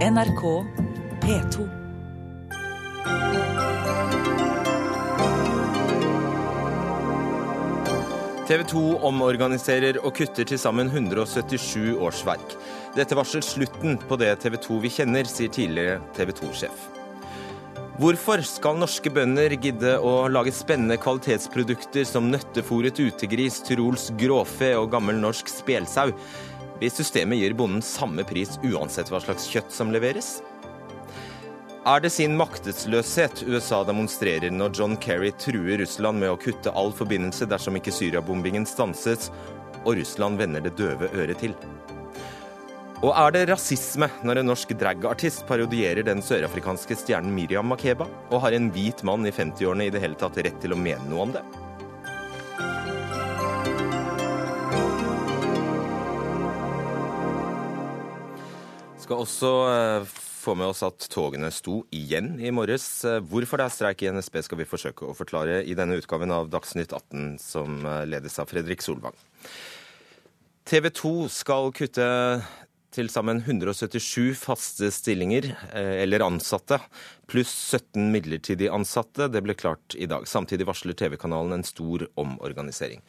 NRK P2. TV 2 omorganiserer og kutter til sammen 177 årsverk. Dette varsler slutten på det TV 2 vi kjenner, sier tidligere TV 2-sjef. Hvorfor skal norske bønder gidde å lage spennende kvalitetsprodukter som nøttefòret utegris, tyrols gråfe og gammel norsk spelsau, hvis systemet gir bonden samme pris uansett hva slags kjøtt som leveres? Er det sin maktesløshet USA demonstrerer når John Kerry truer Russland med å kutte all forbindelse dersom ikke Syria-bombingen stanses, og Russland vender det døve øret til? Og er det rasisme når en norsk dragartist parodierer den sørafrikanske stjernen Miriam Makeba, og har en hvit mann i 50-årene i det hele tatt rett til å mene noe om det? Skal også eh, få med oss at togene sto igjen i morges. Eh, hvorfor det er streik i NSB skal vi forsøke å forklare i denne utgaven av Dagsnytt 18, som eh, ledes av Fredrik Solvang. TV 2 skal kutte til sammen 177 faste stillinger, eller ansatte, pluss 17 midlertidig ansatte. Det ble klart i dag. Samtidig varsler TV-kanalen en stor omorganisering.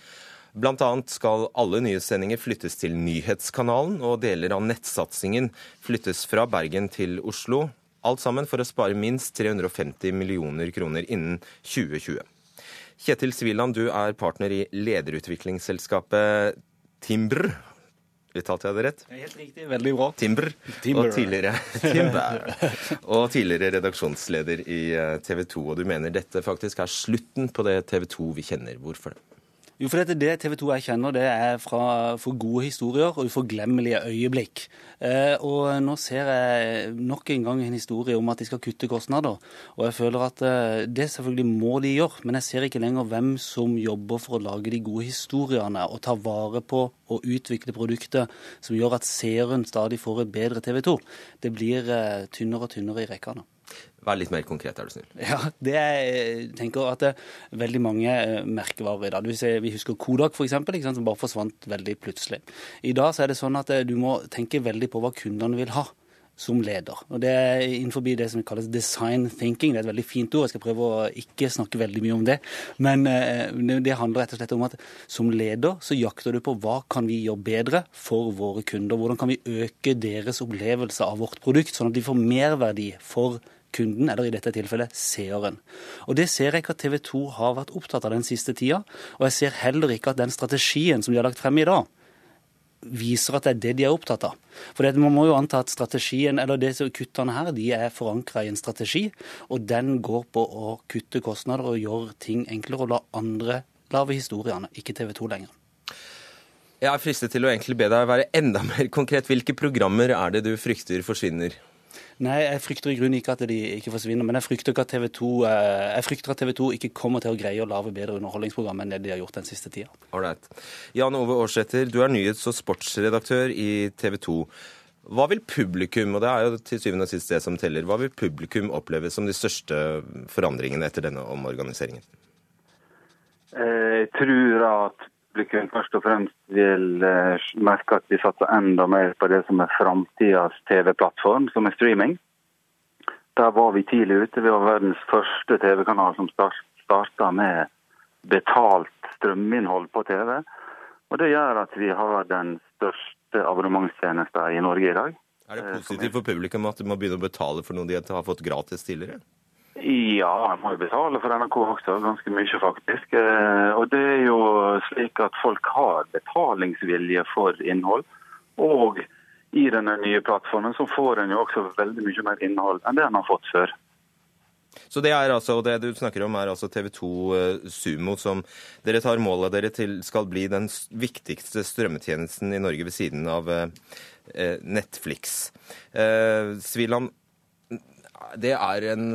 Blant annet skal alle nyhetssendinger flyttes til Nyhetskanalen, og deler av nettsatsingen flyttes fra Bergen til Oslo. Alt sammen for å spare minst 350 millioner kroner innen 2020. Kjetil Sviland, du er partner i lederutviklingsselskapet Timbr. Uttalte jeg det rett? Helt riktig, veldig bra. Timbr. Timber. Og tidligere, Timber. og tidligere redaksjonsleder i TV 2. Og du mener dette faktisk er slutten på det TV 2 vi kjenner. Hvorfor det? Jo, for dette, Det TV 2 jeg kjenner, det er fra, for gode historier og uforglemmelige øyeblikk. Eh, og nå ser jeg nok en gang en historie om at de skal kutte kostnader. Og jeg føler at eh, det selvfølgelig må de gjøre, men jeg ser ikke lenger hvem som jobber for å lage de gode historiene og ta vare på og utvikle produkter som gjør at seeren stadig får et bedre TV 2. Det blir eh, tynnere og tynnere i rekkene. Vær litt mer konkret, er du snill. Ja, det jeg tenker at det er veldig mange eh, merkevarer i dag. Vi husker Kodak f.eks., som bare forsvant veldig plutselig. I dag så er det sånn at eh, du må tenke veldig på hva kundene vil ha som leder. Og Det er innenfor det som kalles design thinking. Det er et veldig fint ord. Jeg skal prøve å ikke snakke veldig mye om det. Men eh, det handler rett og slett om at som leder så jakter du på hva kan vi gjøre bedre for våre kunder. Hvordan kan vi øke deres opplevelse av vårt produkt, sånn at de får merverdi for kunden, eller i dette tilfellet seeren. Og Det ser jeg ikke at TV 2 har vært opptatt av den siste tida. Og jeg ser heller ikke at den strategien som de har lagt frem i dag, viser at det er det de er opptatt av. For det, Man må jo anta at strategien, eller disse kuttene her, de er forankra i en strategi, og den går på å kutte kostnader og gjøre ting enklere, og la andre lage historiene, ikke TV 2 lenger. Jeg er fristet til å egentlig be deg være enda mer konkret. Hvilke programmer er det du frykter forsvinner? Nei, jeg frykter i grunnen ikke at de ikke forsvinner. Men jeg frykter, at TV 2, eh, jeg frykter at TV 2 ikke kommer til å greie å lage bedre underholdningsprogram enn det de har gjort den siste tida. Alright. Jan Ove Aarsæter, du er nyhets- og sportsredaktør i TV 2. Hva vil publikum, og det er jo til syvende og sist det som teller, hva vil publikum oppleve som de største forandringene etter denne omorganiseringen? Jeg tror at publikum først og fremst vil eh, merke at vi satser enda mer på det som er framtidas TV-plattform, som er streaming. Der var vi tidlig ute. Vi var verdens første TV-kanal som starta med betalt strøminnhold på TV. Og Det gjør at vi har den største abonnementstjenesten i Norge i dag. Er det positivt for publikum at de må begynne å betale for noe de har fått gratis tidligere? Ja, jeg må jo betale for NRK også, ganske mye faktisk. Eh, og det er jo slik at folk har betalingsvilje for innhold. Og i denne nye plattformen så får en jo også veldig mye mer innhold enn det en har fått før. Så det er altså, det du snakker om er altså TV2 eh, Sumo, som dere tar mål av dere til skal bli den viktigste strømmetjenesten i Norge ved siden av eh, Netflix. Sviland, det er en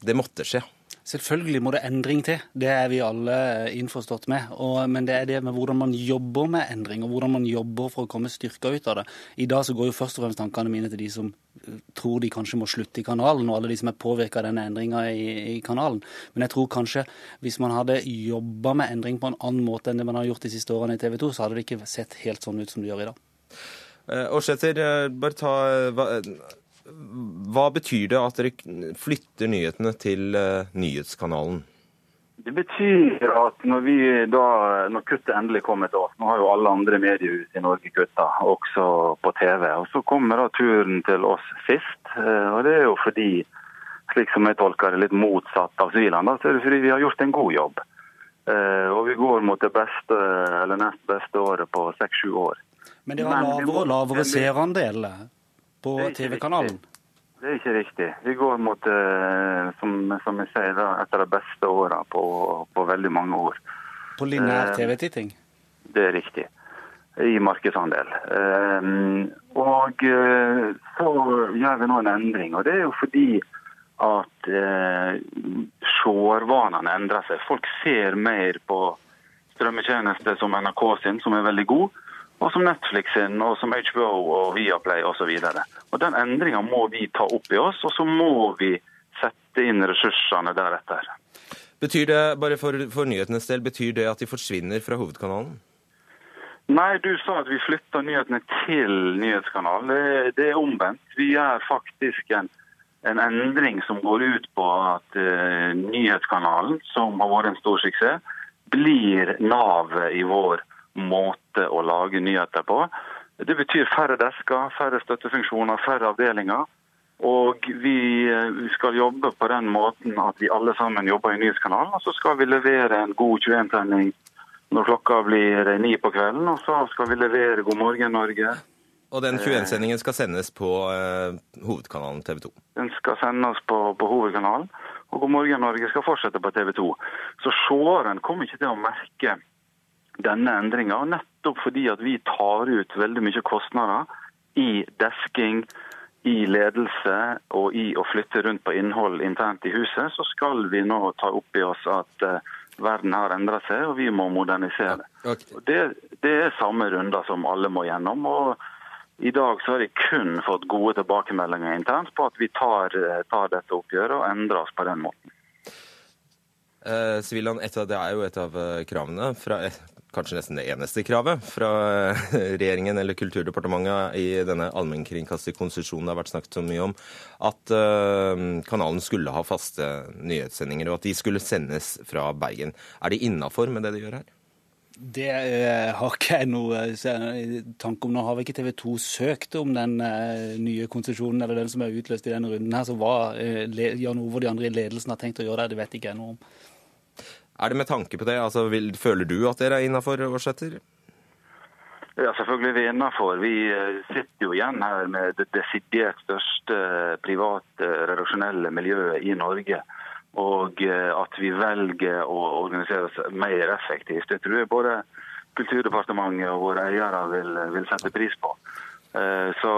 det måtte skje. Selvfølgelig må det endring til, det er vi alle innforstått med. Og, men det er det med hvordan man jobber med endring, og hvordan man jobber for å komme styrka ut av det. I dag så går jo først og fremst tankene mine til de som eh, tror de kanskje må slutte i kanalen, og alle de som er påvirka av denne endringa i, i, kanalen. Men jeg tror kanskje hvis man hadde jobba med endring på en annen måte enn det man har gjort de siste årene i TV 2, så hadde det ikke sett helt sånn ut som det gjør i dag. Årseter, eh, bare ta hva betyr det at dere flytter nyhetene til eh, nyhetskanalen? Det betyr at når, vi da, når kuttet endelig kommer til oss Nå har jo alle andre mediehus i Norge kutta, også på TV. og Så kommer da turen til oss sist. Eh, og Det er jo fordi, slik som jeg tolker det, litt motsatt av Sviland. Så er det fordi vi har gjort en god jobb. Eh, og vi går mot det beste, eller nest beste året på seks-sju år. Men det var lavere og lavere seerandel på TV-kanalen? Det er ikke riktig. Vi går mot, eh, som, som jeg sier, da, av de beste årene på, på, veldig mange år. På lineær TV-titting? Det er riktig. I markedsandel. Og så gjør vi nå en endring. Og det er jo fordi at eh, seervanene endrer seg. Folk ser mer på strømmetjenester som NRK sin, som er veldig god og som Netflix sin, og som HBO og Viaplay osv. Den endringa må vi ta opp i oss, og så må vi sette inn ressursene deretter. Betyr det, bare for, for nyhetenes del, betyr det at de forsvinner fra hovedkanalen? Nei, du sa at vi flytter nyhetene til nyhetskanalen. Det, det er omvendt. Vi gjør faktisk en, en, endring som går ut på at uh, nyhetskanalen, som har vært en stor suksess, blir navet i vår måte å lage nyheter på. Det betyr færre desker, færre støttefunksjoner, færre avdelinger. Og vi skal jobbe på den måten at vi alle sammen jobber i nyhetskanalen. Og så skal vi levere en god 21-sending når klokka blir ni på kvelden. Og så skal vi levere God morgen Norge. Og den 21-sendingen skal sendes på uh, hovedkanalen TV 2? Den skal sendes på, på, hovedkanalen. Og God morgen Norge skal fortsette på TV 2. Så seeren kommer ikke til å merke denne endringa. Nettopp fordi at vi tar ut veldig mye kostnader i desking, i ledelse og i å flytte rundt på innhold internt i huset, så skal vi nå ta opp i oss at uh, verden har endret seg, og vi må modernisere. Okay. Det, det, er samme runder som alle må gjennom. og i dag så har jeg kun fått gode tilbakemeldinger internt på at vi tar, eh, tar dette oppgjøret og endrer oss på den måten. Eh, Sviland, det er jo et av kravene fra, kanskje nesten det eneste kravet fra regjeringen eller Kulturdepartementet i denne allmennkringkasterkonsesjonen det har vært snakket så mye om, at uh, kanalen skulle ha faste nyhetssendinger, og at de skulle sendes fra Bergen. Er de innafor med det de gjør her? Det uh, har ikke jeg noe uh, tanke om. Nå har vi ikke TV 2 søkt om den nye konsesjonen, eller den som er utløst i denne runden her. Så hva Jan Ove og de andre i ledelsen har tenkt å gjøre der, det vet ikke jeg noe om. Er det med tanke på det? Altså, vil, føler du at dere er innafor, Aarsæter? Ja, selvfølgelig er vi innafor. Vi eh, sitter jo igjen her med det desidert største private redaksjonelle miljøet i Norge. Og eh, at vi velger å organisere oss mer effektivt. Det tror jeg både Kulturdepartementet og våre eiere vil, vil sette pris på. Eh, så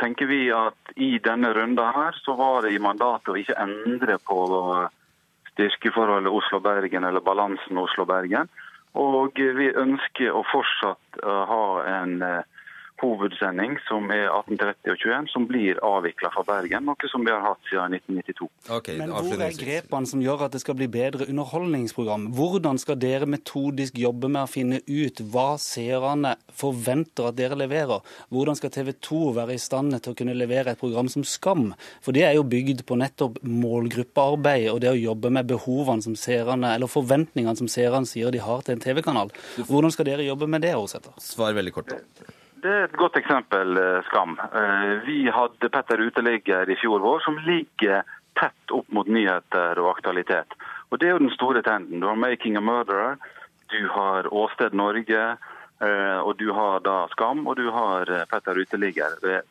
tenker vi at i denne runden her så var det i mandatet å ikke endre på styrkeforholdet Oslo-Bergen eller balansen Oslo-Bergen. Og vi ønsker å fortsatt eh, ha en uh, hovedsending som er 1830 og 21, som blir avvikla fra Bergen, noe som vi har hatt siden 1992. Okay, Men hvor er grepene som gjør at det skal bli bedre underholdningsprogram? Hvordan skal dere metodisk jobbe med å finne ut hva seerne forventer at dere leverer? Hvordan skal TV 2 være i stand til å kunne levere et program som Skam? For det er jo bygd på nettopp målgruppearbeid og det å jobbe med behovene som seerne, eller forventningene som seerne sier de har til en TV-kanal. Hvordan skal dere jobbe med det, Årsæter? Svar veldig kort. Det er et godt eksempel, eh, Skam. Eh, vi hadde Petter Uteligger i fjor vår, som ligger tett opp mot nyheter og aktualitet. Og Det er jo den store trenden. Du har 'Making a Murderer', du har Åsted Norge, eh, og du har da Skam, og du har Petter Uteligger.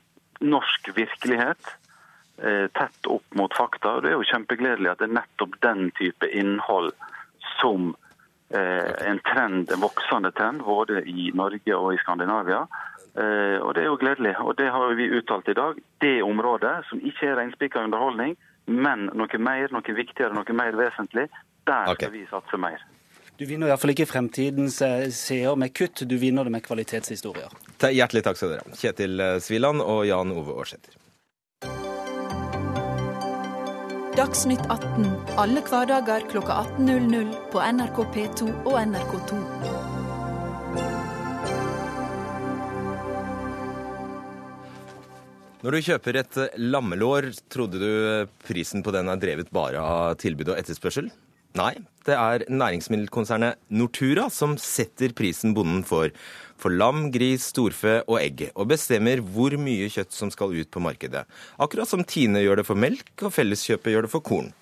Norsk virkelighet tett opp mot fakta. og Det er jo kjempegledelig at det er nettopp den type innhold som en trend, en voksende trend både i Norge og i Skandinavia. Eh, og Det er jo gledelig. og Det har vi uttalt i dag. Det området som ikke er reinspikka underholdning, men noe mer, noe viktigere, noe mer vesentlig, der okay. skal vi satse mer. Du vinner iallfall ikke fremtidens eh, seer med kutt, du vinner det med kvalitetshistorier. Hjertelig takk skal dere ha. Kjetil eh, Sviland og Jan Ove Aarsæter. Dagsnytt 18 alle hverdager kl 18.00 på NRK P2 og NRK2. Når du kjøper et lammelår, trodde du prisen på den er drevet bare av tilbud og etterspørsel? Nei, det er næringsmiddelkonsernet Nortura som setter prisen bonden får for lam, gris, storfe og egg, og bestemmer hvor mye kjøtt som skal ut på markedet. Akkurat som Tine gjør det for melk, og Felleskjøpet gjør det for korn.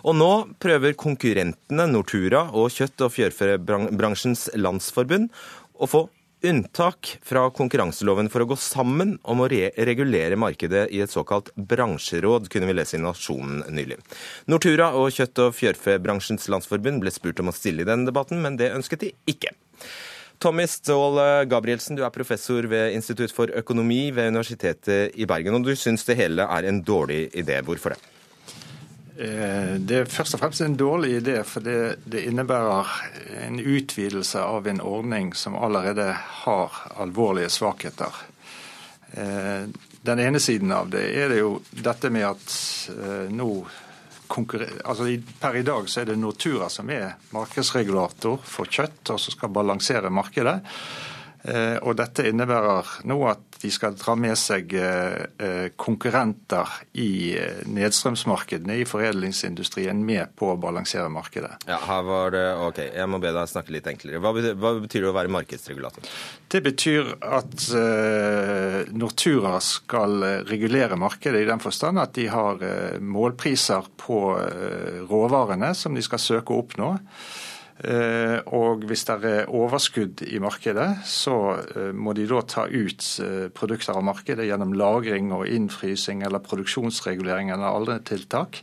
Og nå prøver konkurrentene Nortura og Kjøtt- og fjørfebransjens landsforbund å få unntak fra konkurranseloven for å gå sammen om å re regulere markedet i et såkalt bransjeråd, kunne vi lese i Nasjonen nylig. Nortura og Kjøtt- og fjørfebransjens landsforbund ble spurt om å stille i denne debatten, men det ønsket de ikke. Tommy Ståhl Gabrielsen, du er professor ved Institutt for økonomi ved Universitetet i Bergen, og du syns det hele er en dårlig idé. Hvorfor det? Eh, det er først og fremst en dårlig idé, for det, det, innebærer en utvidelse av en ordning som allerede har alvorlige svakheter. Eh, den ene siden av det er det jo dette med at eh, nå altså Per i dag så er det Nortura som er markedsregulator for kjøtt, og som skal balansere markedet. Og dette innebærer nå at de skal dra med seg eh, eh, konkurrenter i eh, nedstrømsmarkedene i foredlingsindustrien med på å balansere markedet. Ja, her var det, ok, Jeg må be deg snakke litt enklere. Hva betyr, hva betyr det å være markedsregulator? Det betyr at Nortura skal regulere markedet i den forstand at de har målpriser på råvarene som de skal søke å oppnå. Eh, og hvis det er overskudd i markedet, så eh, må de da ta ut eh, produkter av markedet gjennom lagring og innfrysing eller produksjonsregulering eller andre tiltak.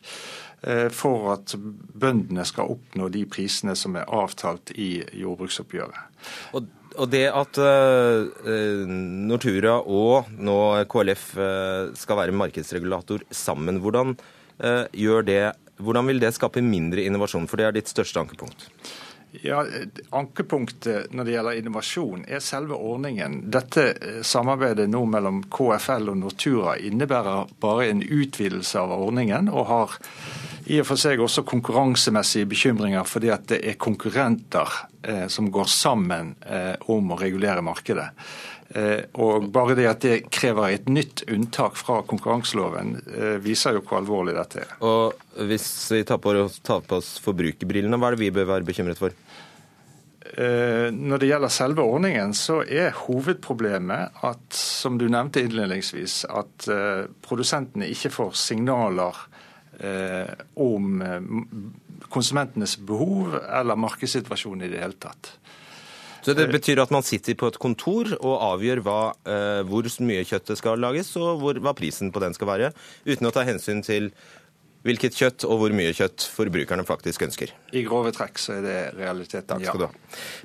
For at bøndene skal oppnå de prisene som er avtalt i jordbruksoppgjøret. Og og det at uh, Nortura og nå KLF uh, skal være markedsregulator sammen, hvordan, uh, det, hvordan vil det skape mindre innovasjon? For det er ditt største ankepunkt. Ja, Ankepunktet når det gjelder innovasjon, er selve ordningen. Dette eh, samarbeidet nå mellom KFL og Nortura innebærer bare en utvidelse av ordningen, og har i og for seg også konkurransemessige bekymringer fordi at det er konkurrenter eh, som går sammen eh, om å regulere markedet. Eh, og Bare det at det krever et nytt unntak fra konkurranseloven, eh, viser jo hvor alvorlig dette er. Og Hvis vi tar på, tar på oss forbrukerbrillene, hva er det vi bør være bekymret for? Eh, når det gjelder selve ordningen, så er hovedproblemet at, som du nevnte innledningsvis, at produsentene ikke får signaler om konsumentenes behov eller markedssituasjonen i det hele tatt. Så det betyr at man sitter på et kontor og avgjør hva, eh, hvor mye kjøttet skal lages, og hvor, hva prisen på den skal være, uten å ta hensyn til hvilket kjøtt og hvor mye kjøtt forbrukerne faktisk ønsker. I grove trekk så er det realiteten, ha.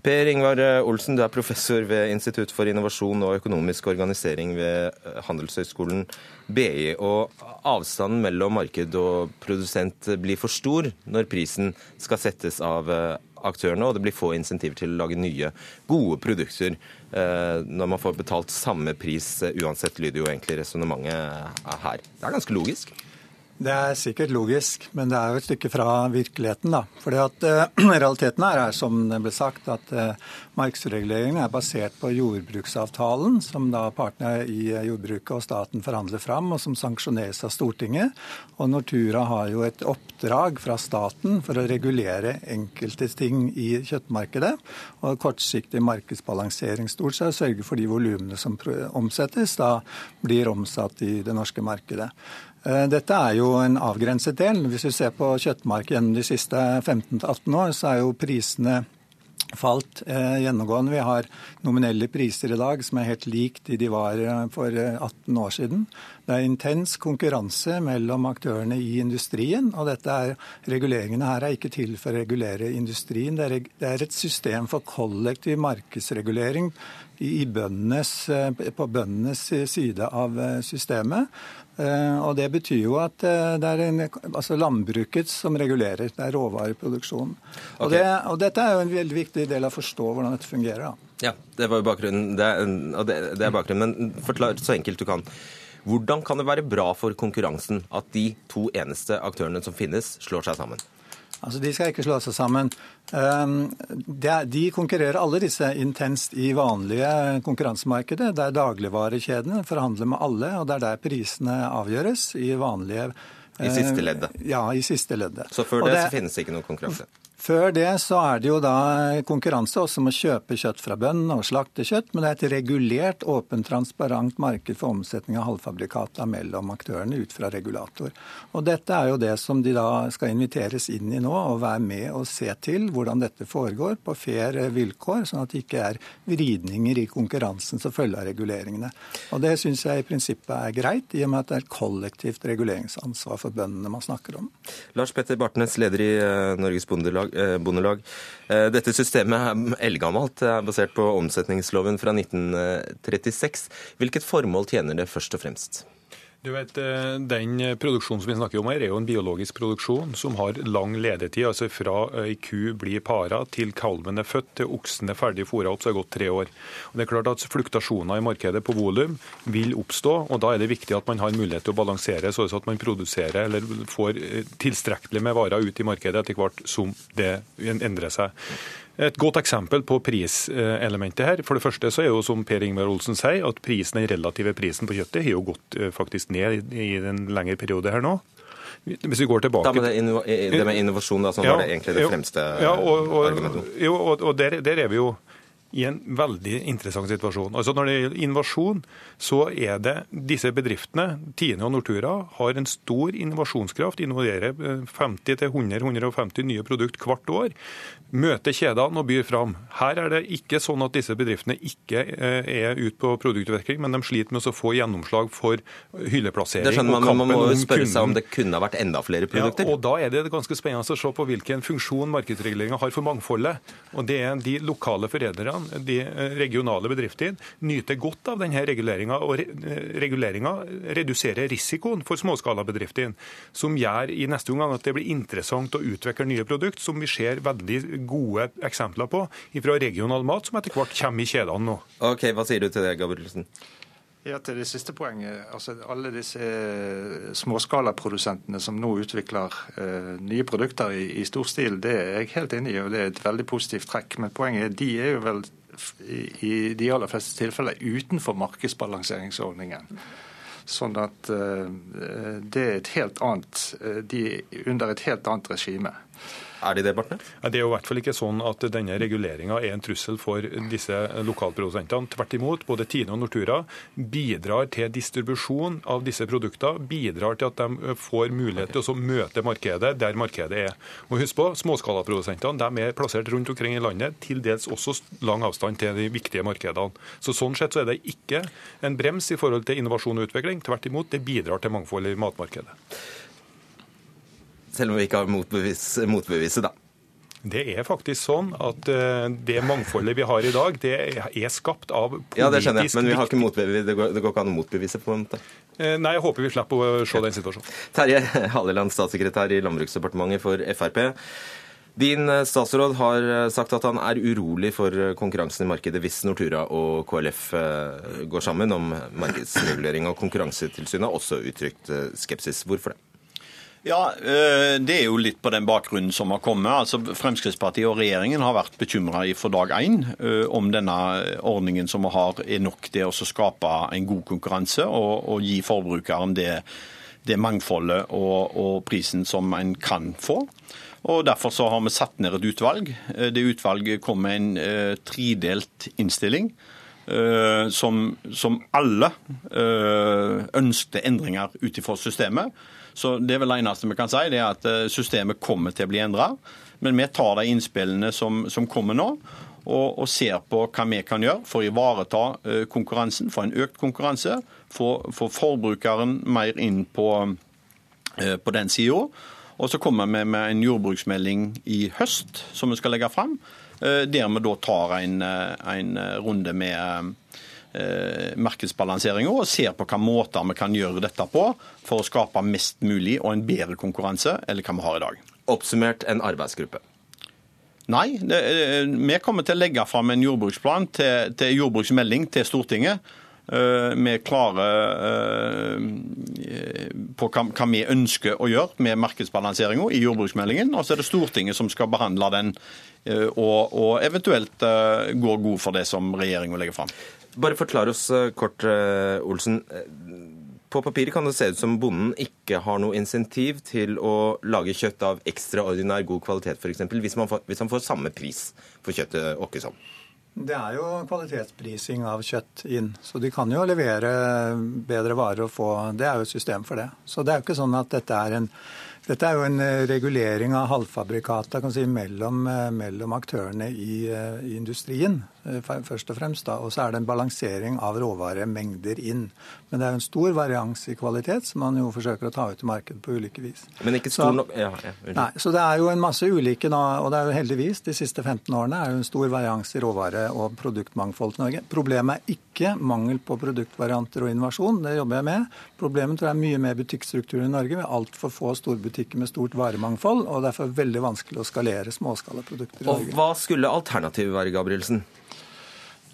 Per Ingvar Olsen, du er professor ved Institutt for innovasjon og økonomisk organisering ved eh, Handelshøyskolen BI. Og avstanden mellom marked og produsent blir for stor når prisen skal settes av eh, aktørene, og det blir få insentiver til å lage nye, gode produkter eh, når man får betalt samme pris uansett, lyder jo egentlig resonnementet her. Det er ganske logisk? Det er sikkert logisk, men det er jo et stykke fra virkeligheten. da. Fordi at uh, Realiteten her er som det ble sagt, at uh, markedsreguleringen er basert på jordbruksavtalen, som da partene i jordbruket og staten forhandler fram, og som sanksjoneres av Stortinget. Og Nortura har jo et oppdrag fra staten for å regulere enkelte ting i kjøttmarkedet. Og kortsiktig markedsbalansering stort sett sørge for de volumene som omsettes, da blir omsatt i det norske markedet. Eh, dette er jo en avgrenset del. Hvis vi ser på kjøttmark gjennom de siste 15-18 år, så er jo prisene falt eh, gjennomgående. Vi har nominelle priser i dag som er helt lik de de var eh, for 18 år siden. Det er intens konkurranse mellom aktørene i industrien. og er, Reguleringene her er ikke til for å regulere industrien. Det er, et system for kollektiv markedsregulering på bøndenes side av systemet. Eh, og Det betyr jo at eh, det er en, altså landbruket som regulerer. Det er råvareproduksjonen. Okay. Og, det, og, Dette er jo en veldig viktig del av å forstå hvordan dette fungerer. Da. Ja, det var jo bakgrunnen. Det er, det, det er bakgrunnen. Men forklar så enkelt du kan. Hvordan kan det være bra for konkurransen at de to eneste aktørene som finnes, slår seg sammen? Altså, De skal ikke slå seg sammen. Um, de konkurrerer alle disse intenst i vanlige konkurransemarkedet, der dagligvarekjedene forhandler med alle, og det er der prisene avgjøres i vanlige I siste leddet? Ja, i siste leddet. Så før det, det så finnes det ikke noen konkurranse? Før det så er det jo da konkurranse også om å kjøpe kjøtt fra bøndene og slakte kjøtt, men det er et regulert, åpent, transparent marked for omsetning av halvfabrikata mellom aktørene ut fra regulator. Og Dette er jo det som de da skal inviteres inn i nå, og være med og se til hvordan dette foregår på fair vilkår, sånn at det ikke er vridninger i konkurransen som følge av reguleringene. Og Det syns jeg i prinsippet er greit, i og med at det er et kollektivt reguleringsansvar for bøndene man snakker om. Lars Petter Bartnes, leder i eh, Norges Bondelag. Eh, bondelag. Eh, dette systemet er eldgammelt, er basert på omsetningsloven fra 1936. Hvilket formål tjener det først og fremst? Du vet, eh, Den produksjonen som vi snakker om her, er jo en biologisk produksjon som har lang ledetid. altså Fra ei ku blir para til kalven er født til oksen er ferdig fôra opp, så har det gått tre år. Og det er klart at Fluktasjoner i markedet på volum vil oppstå, og da er det viktig at man har mulighet til å balansere, så at man produserer eller får eh, tilstrekkelig med varer ut i markedet etter hvert som det endrer seg. Et godt eksempel på priselementet her. For det første så er jo som Per Ingvar Olsen sier, at prisen, den relative prisen på kjøttet har jo gått eh, faktisk ned i en lengre periode her nå. Hvis vi går tilbake... Da med det, det med innovasjon, da, som ja, var det egentlig det fremste ja, og, og, argumentet? Jo, og, og der, der, er vi jo i en veldig interessant situasjon. Altså Når det gjelder innovasjon, så er det disse bedriftene, Tine og Nortura, har en stor innovasjonskraft. Innoverer 50-100-150 eh, nye produkt hvert år møter kjedene og byr fram. Her er det ikke sånn at disse bedriftene ikke eh, er ute på produktutvikling, men de sliter med å få gjennomslag for hylleplassering. Det skjønner man, men man må jo spørre seg om det kunne ha vært enda flere produkter. Ja, og Da er det ganske spennende å se på hvilken funksjon markedsreguleringa har for mangfoldet. Og det er De lokale foredlerne, de eh, regionale bedriftene, nyter godt av denne reguleringa. Og eh, reguleringa reduserer risikoen for småskalabedriftene, som gjør i neste omgang at det blir interessant å utvikle nye produkter, som vi ser veldig gode eksempler på fra regional mat, som etter hvert kommer i kjedene nå. Ok, Hva sier du til det, Gabrielsen? Ja, Til det siste poenget. altså Alle disse eh, småskalaprodusentene som nå utvikler uh, nye produkter i, i, stor stil, det er jeg helt enig i, og det er et veldig positivt trekk. Men poenget er de er jo vel i, i de aller fleste tilfeller utenfor markedsbalanseringsordningen. Sånn at uh, det er et helt annet, de er under et helt annet regime. Er de det, Bartne? Det er jo i hvert fall ikke sånn at denne reguleringa er en trussel for disse lokalprodusentene. Tvert imot, både Tine og Nortura bidrar til distribusjon av disse produktene. Bidrar til at de får mulighet til å møte markedet der markedet er. Og husk på, Småskalaprodusentene er plassert rundt omkring i landet, til dels også lang avstand til de viktige markedene. Så Sånn sett så er det ikke en brems i forhold til innovasjon og utvikling. Tvert imot, det bidrar til mangfold i matmarkedet. Selv om vi ikke har motbevis, motbeviset, da. Det er faktisk sånn at eh, det mangfoldet vi har i dag, det er skapt av politisk Ja, det skjønner jeg, men vi har ikke motbevis. Det går, det går ikke an å motbevise på en måte. Eh, nei, jeg håper vi slipper å se den situasjonen. Terje Halleland, statssekretær i Landbruksdepartementet for Frp. Din eh, statsråd har sagt at han er urolig for konkurransen i markedet hvis Nortura og KLF går sammen om markedsregulering. Og Konkurransetilsynet har også uttrykt skepsis. Hvorfor det? Ja, eh, Det er jo litt på den bakgrunnen som har kommet. Altså, Fremskrittspartiet og regjeringen har vært bekymra fra dag én eh, om denne ordningen som vi har, er nok til å skape en god konkurranse og, og gi forbrukeren det, det mangfoldet og, og, prisen som en kan få. Og Derfor så har vi satt ned et utvalg. Eh, det utvalget kom med en uh, tredelt innstilling. Uh, som, som, alle uh, ønskte endringer ut ifra systemet. Så Det er vel det eneste vi kan si, det er at eh, systemet kommer til å bli endra. Men vi tar de innspillene som, som kommer nå, og, ser på hva vi kan gjøre for å ivareta uh, konkurransen, få en økt konkurranse, få, for forbrukeren mer inn på, uh, på den sida. Og så kommer vi med en jordbruksmelding i høst som vi skal legge fram, der vi da tar en, en runde med Eh, markedsbalanseringa og ser på hvilke måter vi kan gjøre dette på for å skape mest mulig og en bedre konkurranse eller hva vi har i dag. Oppsummert en arbeidsgruppe? Nei, det, vi kommer til å legge fram en jordbruksplan til, til jordbruksmelding til Stortinget Vi er klare på hva vi ønsker å gjøre med markedsbalanseringa i jordbruksmeldingen. Og så er det Stortinget som skal behandle den og, og eventuelt gå god for det som regjeringa legger fram. Bare forklar oss kort, Olsen. På papiret kan det se ut som bonden ikke har noe insentiv til å lage kjøtt av ekstraordinær god kvalitet, f.eks. Hvis, hvis han får samme pris for kjøttet åkkesom. Det er jo kvalitetsprising av kjøtt inn, så de kan jo levere bedre varer og få Det er jo et system for det. Så det er jo ikke sånn at dette er en dette er jo en regulering av halvfabrikata si, mellom, mellom, aktørene i, i, industrien, først og fremst. Da. Og så er det en balansering av råvaremengder inn. Men det er jo en stor varians i kvalitet som man jo forsøker å ta ut i markedet på ulike vis. Men ikke stor nok ja, ja, Nei, Så det er jo en masse ulike nå, og det er jo heldigvis de siste 15 årene er jo en stor varians i råvare- og produktmangfold til Norge. Problemet er ikke mangel på produktvarianter og innovasjon, det jobber jeg med. Problemet tror jeg er mye mer butikkstruktur i Norge. med altfor få storbutikker med stort varemangfold, og derfor veldig vanskelig å skalere småskalaprodukter i Norge. Og hva skulle alternativet være, Gabrielsen?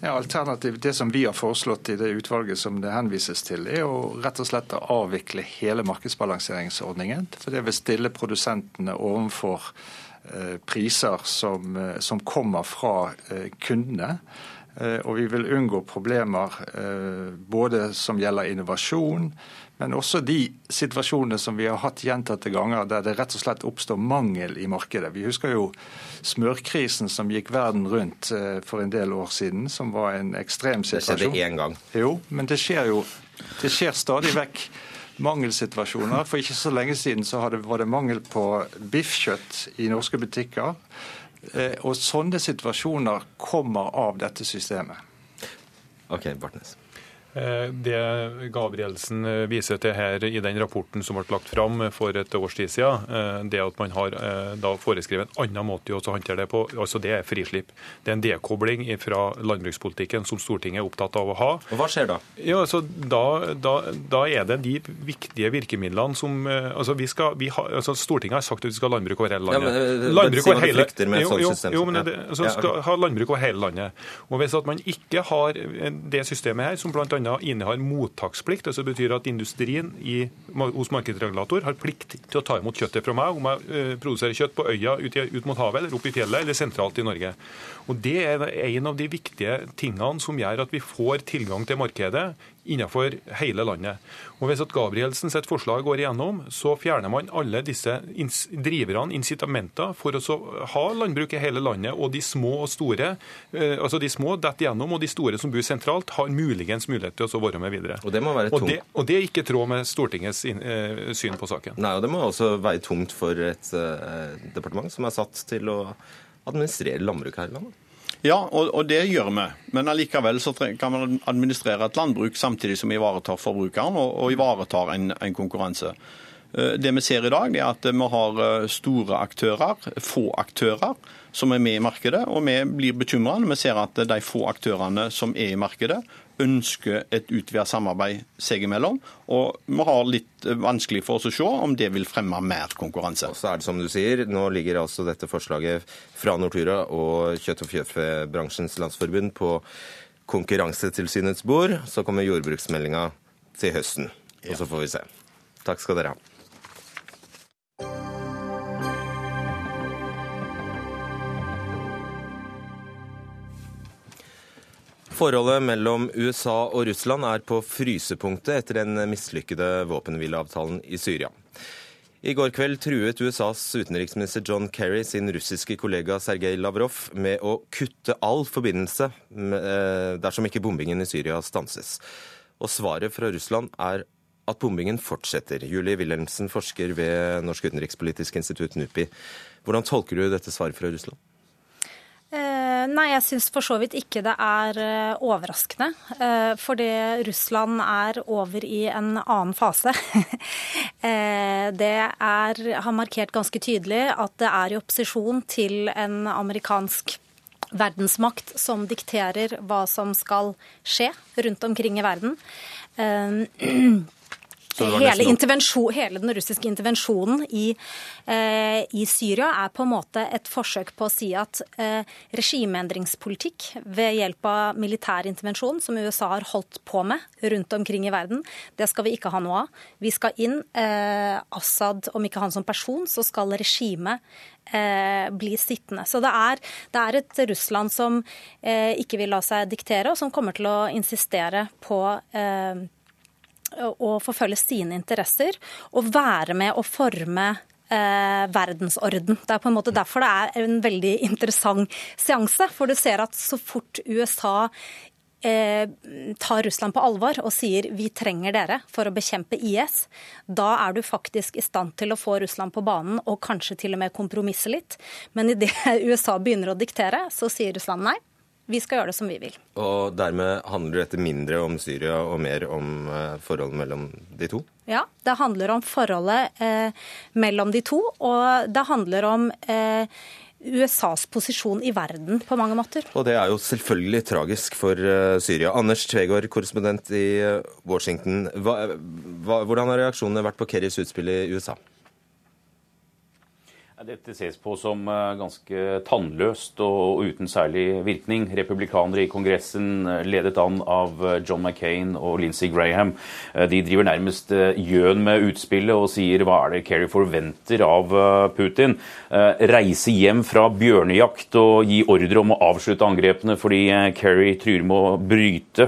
Ja, alternativ, Det som vi har foreslått i det utvalget som det henvises til, er å rett og slett avvikle hele markedsbalanseringsordningen. For det vil stille produsentene overfor eh, priser som, eh, som, kommer fra eh, kundene. Og vi vil unngå problemer både som gjelder innovasjon, men også de situasjonene som vi har hatt gjentatte ganger der det rett og slett oppstår mangel i markedet. Vi husker jo smørkrisen som gikk verden rundt eh, for en del år siden, som var en ekstrem situasjon. Det skjedde én gang. Jo, men det skjer jo det skjer stadig vekk mangelsituasjoner. For ikke så lenge siden så var det mangel på biffkjøtt i norske butikker. Eh, og sånne situasjoner kommer av dette systemet. Ok, Bartnes. Eh, det Gabrielsen eh, viser til her i den rapporten som ble lagt fram for et års tid siden, eh, det at man har da foreskrevet en annen måte å håndtere det på, altså det er frislipp. Det er en dekobling fra landbrukspolitikken som Stortinget er opptatt av å ha. Og Hva skjer da? Ja, altså, da, da, da er det de viktige virkemidlene som altså, vi skal, vi ha, altså, Stortinget har sagt at vi skal ha landbruk over hele landet. Ja, men, landbruk over hele, jo, jo, jo, men det, altså, skal ha landbruk over hele landet. Og Hvis at man ikke har det systemet her, som bl.a innehar mottaksplikt. altså betyr at industrien i, hos markedsregulator har plikt til å ta imot kjøttet fra meg om jeg uh, produserer kjøtt på øya ut, ut, mot havet eller oppe i fjellet eller sentralt i Norge. Og Det er en av de viktige tingene som gjør at vi får tilgang til markedet innenfor hele landet. Og Hvis at Gabrielsen sitt forslag går igjennom, så fjerner man alle disse driverne, incitamenter, for å ha landbruk i hele landet. Og de små og store, eh, altså de små detter igjennom, og de store som bor sentralt, har muligens mulighet til å være med videre. Og det må være tungt. Og det, og det er ikke tråd med Stortingets eh, syn på saken. Nei, og det må også være tungt for et uh, departement som er satt til å administrere landbruket her i landet. Ja, og, og, det gjør vi. Men allikevel så kan man administrere et landbruk samtidig som vi ivaretar forbrukeren og, og ivaretar en, en, konkurranse. Eh, det vi ser i dag, er at vi har eh, store aktører, få aktører, som er med i markedet. Og vi blir bekymra når vi ser at de få aktørene som er i markedet, ønsker et utvidet samarbeid seg imellom. Og vi har litt vanskelig for oss å se om det vil fremme mer konkurranse. Og så er det som du sier, Nå ligger altså dette forslaget fra Nortura og Kjøtt- og fjørfebransjens landsforbund på Konkurransetilsynets bord. Så kommer jordbruksmeldinga til høsten, og så får vi se. Takk skal dere ha. Forholdet mellom USA og Russland er på frysepunktet etter den mislykkede våpenhvileavtalen i Syria. I går kveld truet USAs utenriksminister John Kerry sin russiske kollega Sergej Lavrov med å kutte all forbindelse eh, dersom ikke bombingen i Syria stanses. Og svaret fra Russland er at bombingen fortsetter. Julie Wilhelmsen, forsker ved Norsk utenrikspolitisk institutt, NUPI. Hvordan tolker du dette svaret fra Russland? Eh, nei, jeg syns for så vidt ikke det er eh, overraskende. Eh, fordi Russland er over i en annen fase. Det er, har markert ganske tydelig at det er i opposisjon til en amerikansk verdensmakt som dikterer hva som skal skje rundt omkring i verden. Hele, hele, den russiske intervensjonen i, eh, i, Syria er på en måte et forsøk på å si at eh, regimeendringspolitikk ved hjelp av militær intervensjon, som USA har holdt på med rundt omkring i verden, det skal vi ikke ha noe av. Vi skal inn. Eh, Assad, om ikke han som person, så skal regimet eh, bli sittende. Så det er, det er et Russland som eh, ikke vil la seg diktere, og som kommer til å insistere på eh, å forfølge sine interesser og være med å forme eh, verdensorden. Det er på en måte derfor det er en veldig interessant seanse. For du ser at så fort USA eh, tar Russland på alvor og sier vi trenger dere for å bekjempe IS, da er du faktisk i stand til å få Russland på banen og kanskje til og med kompromisse litt. Men idet USA begynner å diktere, så sier Russland nei. Vi skal gjøre det som vi vil. Og dermed handler dette mindre om Syria og mer om eh, forholdet mellom de to? Ja, det handler om forholdet eh, mellom de to, og det handler om eh, USAs posisjon i verden på mange måter. Og det er jo selvfølgelig tragisk for uh, Syria. Anders Tvegård, korrespondent i uh, Washington. Hva, hva, hvordan har reaksjonene vært på Kerrys utspill i USA? Dette ses på som eh, ganske tannløst og uten særlig virkning. Republikanere i Kongressen, eh, ledet an av eh, John McCain og Lindsey Graham, de driver nærmest gjøn med utspillet og sier hva er det Kerry forventer av Putin? Reise hjem fra bjørnejakt og gi ordre om å avslutte angrepene fordi Kerry truer med å bryte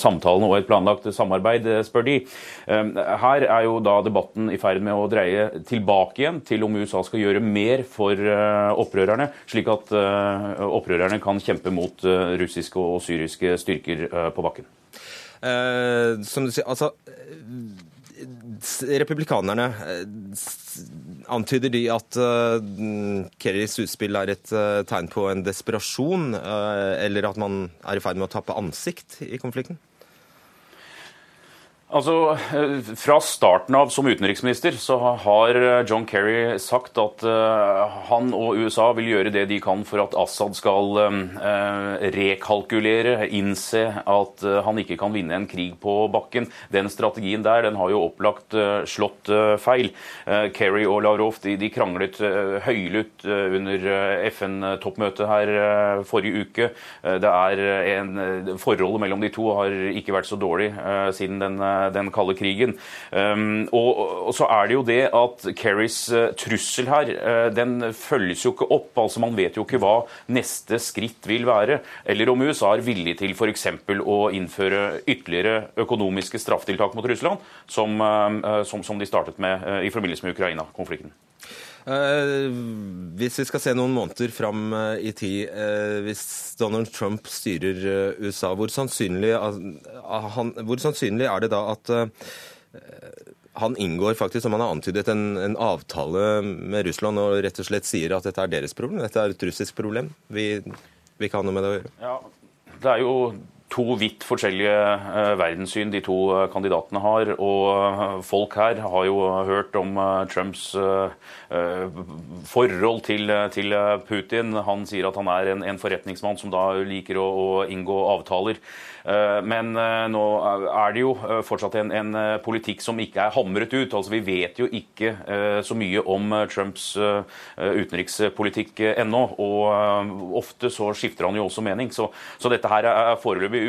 samtalene og et planlagt samarbeid, spør de. Her er jo da debatten i ferd med å dreie tilbake igjen til om USA skal gjøre gjøre mer for eh, opprørerne, slik at eh, opprørerne kan kjempe mot eh, russiske og syriske styrker på bakken? Eh, som du sier, altså Republikanerne Antyder de at uh, Kerrys utspill er et uh, tegn på en desperasjon, uh, eller at man er i ferd med å tappe ansikt i konflikten? Altså, eh, Fra starten av som utenriksminister så har eh, John Kerry sagt at uh, han og USA vil gjøre det de kan for at Assad skal rekalkulere, innse at han ikke kan vinne en krig på bakken. Den strategien der den har jo opplagt slått feil. Kerry og Lavrov de, de kranglet høylytt under FN-toppmøtet her forrige uke. Det er en, Forholdet mellom de to har ikke vært så dårlig siden den den kalde krigen. Um, og, og, så er det jo det at Kerrys uh, trussel her, uh, den følges jo ikke opp. altså Man vet jo ikke hva neste skritt vil være. Eller om USA er villig til f.eks. å innføre ytterligere økonomiske strafftiltak mot Russland, som, som, som de startet med i forbindelse med Ukraina-konflikten. Uh, hvis vi skal se noen måneder fram uh, i tid, uh, hvis Donald Trump styrer USA, hvor sannsynlig, han, hvor sannsynlig, er det da at han inngår faktisk, som han har antydet, en, en, avtale med Russland og rett og slett sier at dette er deres problem, dette er et russisk problem? Vi, vi ikke ha noe med det å gjøre? Ja, det er jo to vidt forskjellige uh, verdenssyn de to uh, kandidatene har. Og uh, folk her har jo hørt om Trumps forhold til, Putin. Han sier at han er en, forretningsmann som da liker å inngå avtaler. Eh, men eh, nå er det jo eh, fortsatt en, en, politikk som ikke er hamret ut. Altså Vi vet jo ikke så mye om Trumps utenrikspolitikk ennå. Og ofte så skifter han jo også mening. Så, så dette her er foreløpig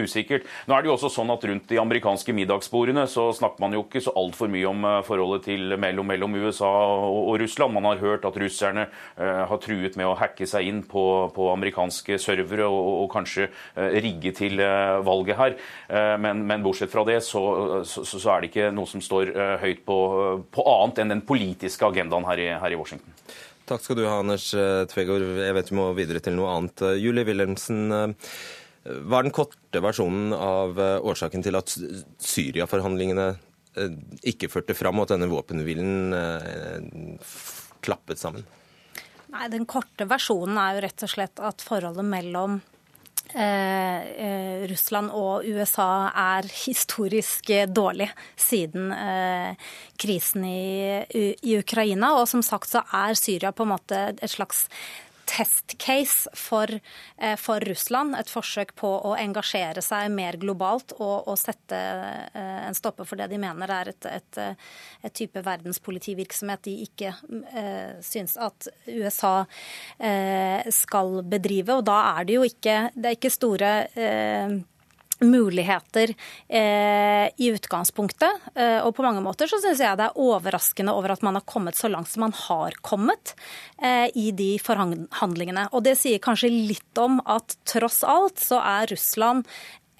usikkert. Nå er det jo også sånn at rundt de amerikanske middagsbordene så snakker man jo ikke så altfor mye om forholdet til mellom, mellom USA og, og, Russland. Man har hørt at russerne har truet med å hacke seg inn på, på amerikanske servere og, og kanskje rigge til valget her. Eh, men, men bortsett fra det så, så, så, er det ikke noe som står eh, høyt på, på annet enn den politiske agendaen her i, her i Washington. Takk skal du ha, Anders eh, Tvegård. Jeg vet vi må videre til noe annet. Julie Wilhelmsen, hva er den korte versjonen av årsaken til at Syria-forhandlingene ikke førte fram, og at denne våpenhvilen klappet sammen? Nei, Den korte versjonen er jo rett og slett at forholdet mellom Eh, eh, Russland og USA er historisk dårlig siden eh, krisen i, i, Ukraina. Og som sagt så er Syria på en måte et slags testcase for, eh, for, Russland. Et forsøk på å engasjere seg mer globalt og, og sette eh, en stopper for det de mener er et, et, et type verdenspolitivirksomhet de ikke eh, syns at USA eh, skal bedrive. Og da er det jo ikke, det er ikke store eh, muligheter eh, i utgangspunktet. Eh, og på mange måter så syns jeg det er overraskende over at man har kommet så langt som man har kommet eh, i de forhandlingene. Og det sier kanskje litt om at tross alt så er Russland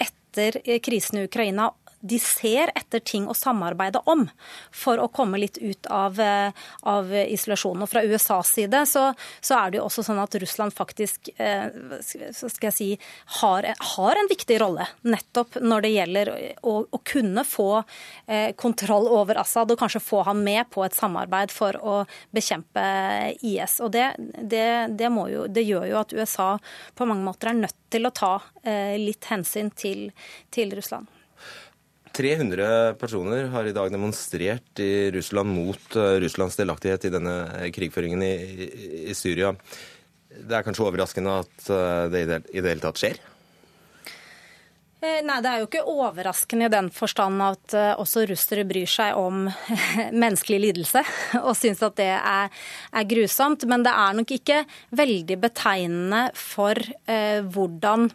etter krisen i Ukraina de ser etter ting å samarbeide om for å komme litt ut av, eh, av isolasjonen. Og fra USAs side så, så, er det jo også sånn at Russland faktisk eh, skal jeg si, har, har, en viktig rolle nettopp når det gjelder å, å kunne få eh, kontroll over Assad og kanskje få ham med på et samarbeid for å bekjempe IS. Og det, det, det, jo, det gjør jo at USA på mange måter er nødt til å ta litt hensyn til, til Russland. 300 personer har i dag demonstrert i Russland mot uh, Russlands delaktighet i denne krigføringen i, i, Syria. Det er kanskje overraskende at uh, det i det, hele tatt skjer? Eh, nei, Det er jo ikke overraskende i den forstand at også russere bryr seg om menneskelig lidelse og syns at det er, er, grusomt. Men det er nok ikke veldig betegnende for eh, hvordan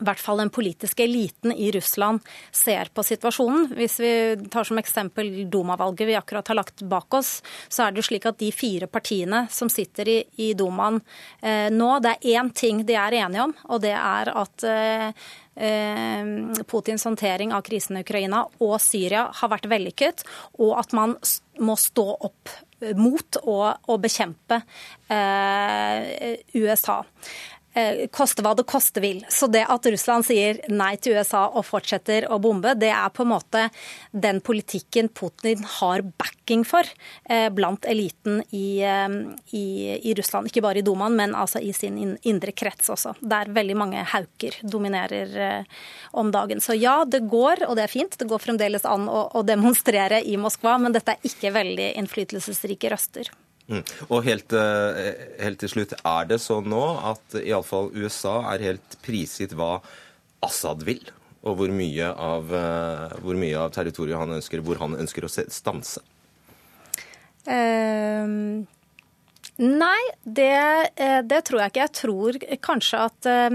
i hvert fall den politiske eliten i Russland ser på situasjonen. Hvis vi tar som eksempel Duma-valget vi akkurat har lagt bak oss, så er det jo slik at de fire partiene som sitter i, i Dumaen eh, nå, det er én ting de er enige om, og det er at eh, eh Putins håndtering av krisen i Ukraina og Syria har vært vellykket, og at man må stå opp mot og, bekjempe eh, USA. Eh, koste hva det koste vil. Så det at Russland sier nei til USA og fortsetter å bombe, det er på en måte den politikken Putin har backing for eh, blant eliten i, eh, i, i Russland. Ikke bare i Dumaen, men altså i sin indre krets også, der veldig mange hauker dominerer om dagen. Så ja, det går, og det er fint. Det går fremdeles an å, å demonstrere i Moskva, men dette er ikke veldig innflytelsesrike røster. Mm. Og helt, eh, helt, til slutt, er det sånn nå at iallfall USA er helt prisgitt hva Assad vil? Og hvor mye av, eh, hvor mye av territoriet han ønsker, hvor han ønsker å stanse? Um, nei, det, eh, det, tror jeg ikke. Jeg tror kanskje at Eh,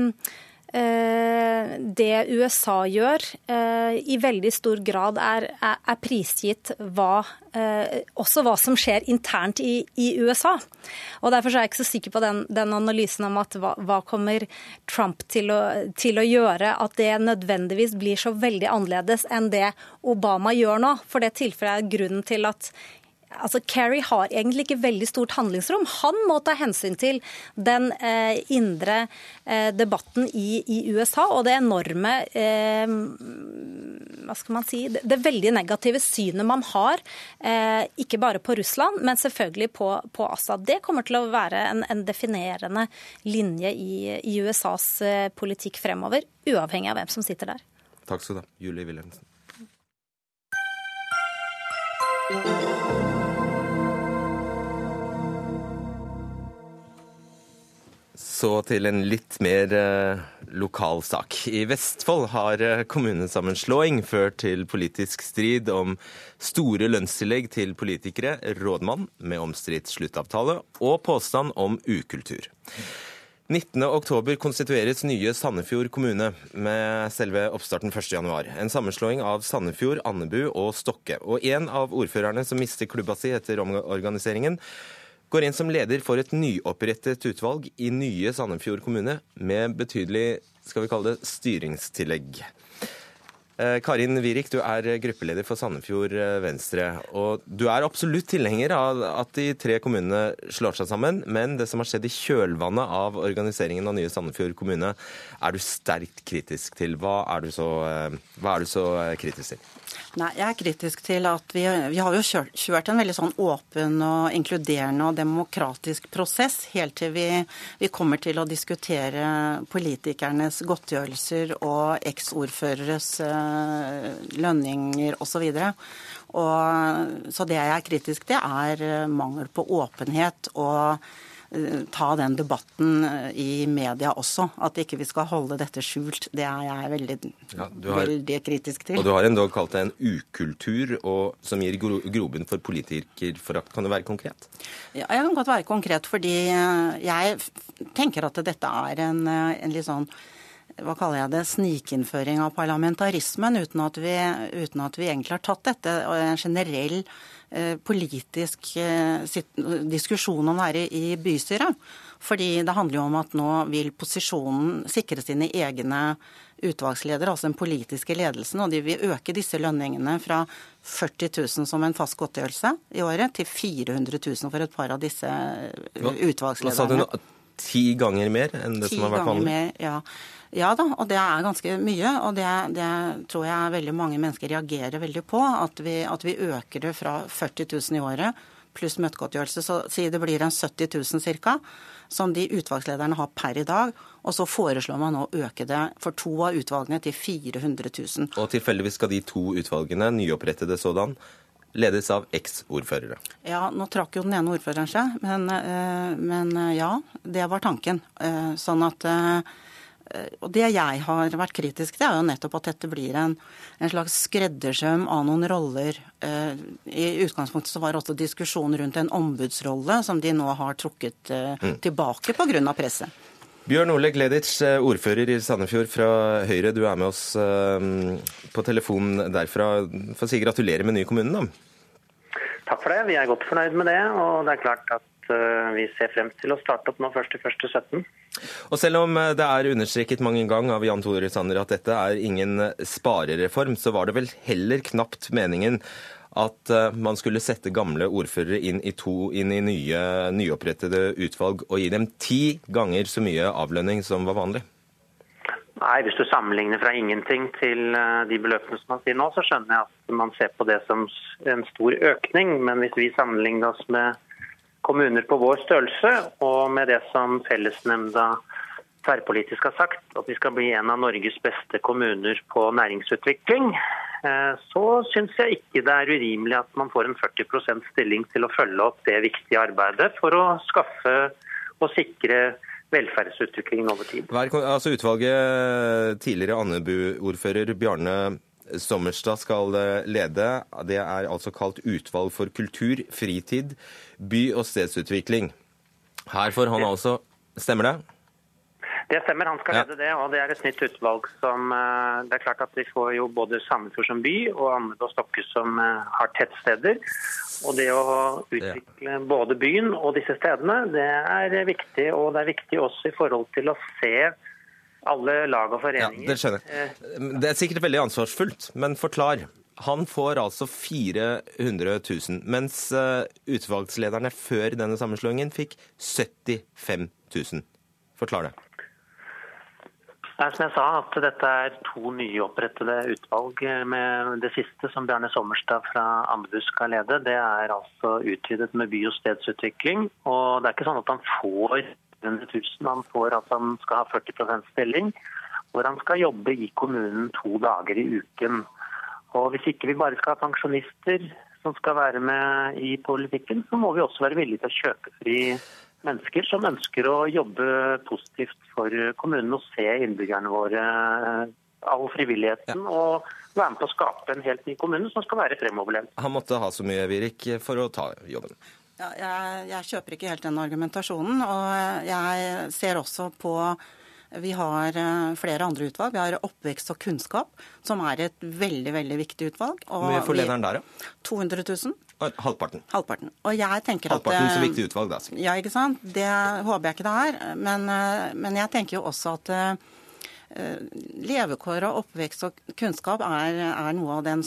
det USA gjør, eh, i veldig stor grad er, er prisgitt hva, eh, også hva som skjer internt i, i, USA. Og Derfor er jeg ikke så sikker på den, den analysen om at hva, hva kommer Trump til å, til å, gjøre, at det nødvendigvis blir så veldig annerledes enn det Obama gjør nå. For det tilfellet er grunnen til at altså Kerry har egentlig ikke veldig stort handlingsrom. Han må ta hensyn til den eh, indre eh, debatten i, i, USA og det enorme eh, hva skal man si, det, det, veldig negative synet man har, eh, ikke bare på Russland, men selvfølgelig på, på Assad. Det kommer til å være en, en definerende linje i, i USAs eh, politikk fremover, uavhengig av hvem som sitter der. Takk skal du ha, Julie Wilhelmsen. Så til en litt mer eh, lokal sak. I Vestfold har eh, kommunesammenslåing ført til politisk strid om store lønnstillegg til politikere, rådmann med omstridt sluttavtale og påstand om ukultur. 19.10 konstitueres nye Sandefjord kommune med selve oppstarten 1.1. En sammenslåing av Sandefjord, Andebu og Stokke. Og en av ordførerne som mister klubba si etter omorganiseringen, går inn som leder for et nyopprettet utvalg i nye Sandefjord kommune med betydelig skal vi kalle det, styringstillegg. Eh, Karin Wirik, du er gruppeleder for Sandefjord eh, Venstre. og Du er absolutt tilhenger av at de tre kommunene slår seg sammen, men det som har skjedd i kjølvannet av organiseringen av nye Sandefjord kommune, er du sterkt kritisk til. Hva er du så, eh, er du så kritisk til? Nei, Jeg er kritisk til at vi, vi har jo kjørt, kjørt, en veldig sånn åpen og inkluderende og demokratisk prosess helt til vi, vi kommer til å diskutere politikernes godtgjørelser og eksordføreres uh, lønninger osv. Og, så det jeg er kritisk til, er mangel på åpenhet og ta den debatten i media også. At ikke vi skal holde dette skjult. Det er jeg veldig, ja, har, veldig kritisk til. Og du har endog kalt det en ukultur og, som gir gro grobunn for politikerforakt. Kan du være konkret? Ja, jeg kan godt være konkret, fordi jeg tenker at dette er en, en litt sånn hva kaller jeg det, snikinnføring av parlamentarismen, uten at vi, uten at vi egentlig har tatt dette. og En generell eh, politisk eh, diskusjon om det i, i bystyret. Fordi det handler jo om at nå vil posisjonen sikre sine egne utvalgsledere, altså den politiske ledelsen, og de vil øke disse lønningene fra 40 000 som en fast godtgjørelse i året, til 400 000 for et par av disse utvalgslederne. Hva sa du nå? Ti ganger mer enn det ti som har vært vanlig? Mer, ja. Ja da, og det er ganske mye. Og det, det, tror jeg veldig mange mennesker reagerer veldig på. At vi, at vi øker det fra 40 000 i året pluss møtegodtgjørelse. Så si det blir en 70 000 ca. Som de utvalgslederne har per i dag. Og så foreslår man å øke det for to av utvalgene til 400 000. Og tilfeldigvis skal de to utvalgene, nyopprettede sådan, ledes av eks-ordførere. Ja, nå trakk jo den ene ordføreren seg, men, eh, men ja, det var tanken. Eh, sånn at Eh, og Det jeg har vært kritisk til, er jo nettopp at dette blir en, en slags skreddersøm av noen roller. Eh, I utgangspunktet så var det også diskusjon rundt en ombudsrolle, som de nå har trukket eh, mm. tilbake pga. presset. Bjørn Ole Gleditsch, ordfører i Sandefjord fra Høyre. Du er med oss på telefon derfra. Få si gratulerer med ny kommune, da. Takk for det. Vi er godt fornøyd med det. Og det er klart at Eh, vi ser frem til å starte opp nå 1.1.17. Og selv om eh, det er understreket mange ganger av Jan Tore Sanner at dette er ingen sparereform, så var det vel heller knapt meningen at eh, man skulle sette gamle ordførere inn i, to, inn i nye, nyopprettede utvalg og gi dem ti ganger så mye avlønning som var vanlig? Nei, Hvis du sammenligner fra ingenting til de beløpene som man sier nå, så skjønner jeg at man ser på det som en stor økning. Men hvis vi sammenligner oss med kommuner på vår størrelse, og med det som fellesnemnda tverrpolitisk har sagt, at vi skal bli en av Norges beste kommuner på næringsutvikling, eh, så syns jeg ikke det er urimelig at man får en 40% stilling til å følge opp det viktige arbeidet for å skaffe og sikre velferdsutviklingen over tid. Altså Utvalget tidligere Andebu-ordfører Bjarne Sommerstad skal eh, lede. Det er altså kalt Utvalg for kultur, fritid, by- og stedsutvikling. Her får han altså Stemmer det? Det stemmer, han skal lede det. Og det er et nytt utvalg som eh, Det er klart at vi får jo både Sandefjord som by og Andebu og Stokke som eh, har tettsteder. Og det å utvikle både byen og disse stedene, det er viktig. Og det er viktig også i forhold til å se alle lag og foreninger. Ja, Det skjønner jeg. Eh, det er sikkert veldig ansvarsfullt, men forklar. Han får altså 400 000, mens utvalgslederne før denne sammenslåingen fikk 75 000. Forklar det. Som jeg sa, at dette er to nyopprettede utvalg. med Det siste, som Bjarne Sommerstad fra Ambu skal lede, det er altså utvidet med by- og stedsutvikling. Og det er ikke sånn at han får 100 000. Han får at han skal ha 40% stilling, hvor han skal jobbe i kommunen to dager i uken. Og Hvis ikke vi bare skal ha pensjonister som skal være med i politikken, så må vi også være villige til å kjøpe fri mennesker som ønsker å jobbe positivt for kommunen og se innbyggerne våre all frivilligheten. Ja. og være med på å skape en helt ny kommune som skal være fremoverlent. Han måtte ha så mye, Virik, for å ta jobben? Ja, jeg, jeg, kjøper ikke helt den argumentasjonen. Og jeg ser også på Vi har eh, flere andre utvalg. Vi har Oppvekst og kunnskap, som er et veldig veldig viktig utvalg. Hvor mye får lederen der, da? 200 000. Halvparten. Halvparten. Og jeg tenker Halvparten at, så viktig utvalg, da. Ja, ikke sant. Det håper jeg ikke det er. Men, eh, men jeg tenker jo også at eh, Eh, levekår og oppvekst og kunnskap er, er, noe av den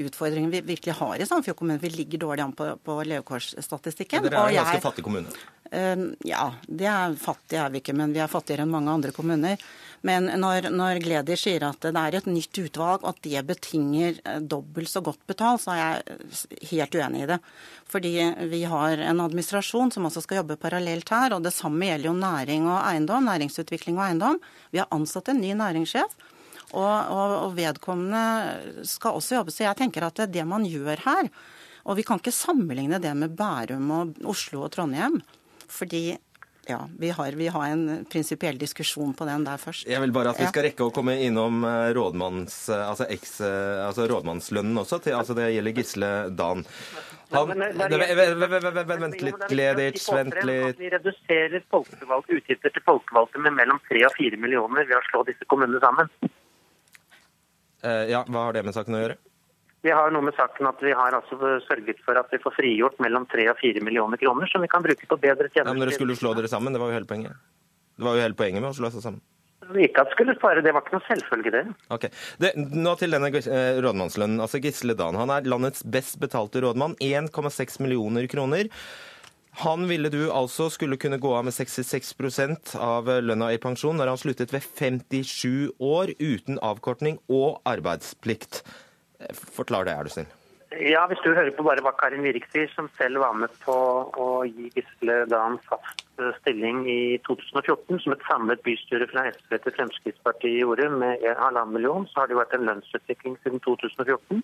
utfordringen vi virkelig har i Sandefjord kommune. Vi ligger dårlig an på, på levekårsstatistikken. Dere er en ganske fattig kommune? Uh, ja, det er fattig er vi ikke, men vi er fattigere enn mange andre kommuner. Men når, når Gleder sier at det er et nytt utvalg, og at det betinger eh, dobbelt så godt betalt, så er jeg helt uenig i det. Fordi vi har en administrasjon som også skal jobbe parallelt her. Og det samme gjelder jo næring og eiendom, næringsutvikling og eiendom. Vi har ansatt en ny næringssjef. Og, og, og vedkommende skal også jobbe. Så jeg tenker at det man gjør her Og vi kan ikke sammenligne det med Bærum og Oslo og Trondheim. Fordi Ja, vi har, vi har en prinsipiell diskusjon på den der først. Jeg vil bare at vi skal rekke å komme innom eh, rådmanns, eh, altså eks, eh, altså rådmannslønnen også. Til, altså det gjelder Gisle Dan. Han, Men- men- Vent- litt, Gleditsch. Vent litt. Vi reduserer folkevalgte utgifter til folkevalgte med mellom 3 og 4 millioner ved å slå disse kommunene sammen. Eh, Ja, hva har det med saken å gjøre? Vi har noe med saken at vi har altså sørget for at vi får frigjort mellom 3 og 4 millioner kroner, som vi kan bruke på bedre Ja, men Dere skulle slå dere sammen, det var jo hele poenget. Det var jo hele poenget med å slå seg sammen. Ikke at skulle spare, det var ikke noe selvfølge det. Ok. Det, nå til denne eh, rådmannslønnen. Altså Gisle Dan han er landets best betalte rådmann. 1,6 millioner kroner. Han ville du altså skulle kunne gå av med 66% av lønna i pensjon når han sluttet ved 57 år uten avkortning og arbeidsplikt. Forklar det, er du snill. Ja, hvis du hører på bare hva Karin Virik sier, som selv var med på å gi Gisle Dan fast eh, stilling i 2014, som et samlet bystyre fra SV til Fremskrittspartiet gjorde med en halvannen million, så har det vært en lønnsutvikling siden 2014.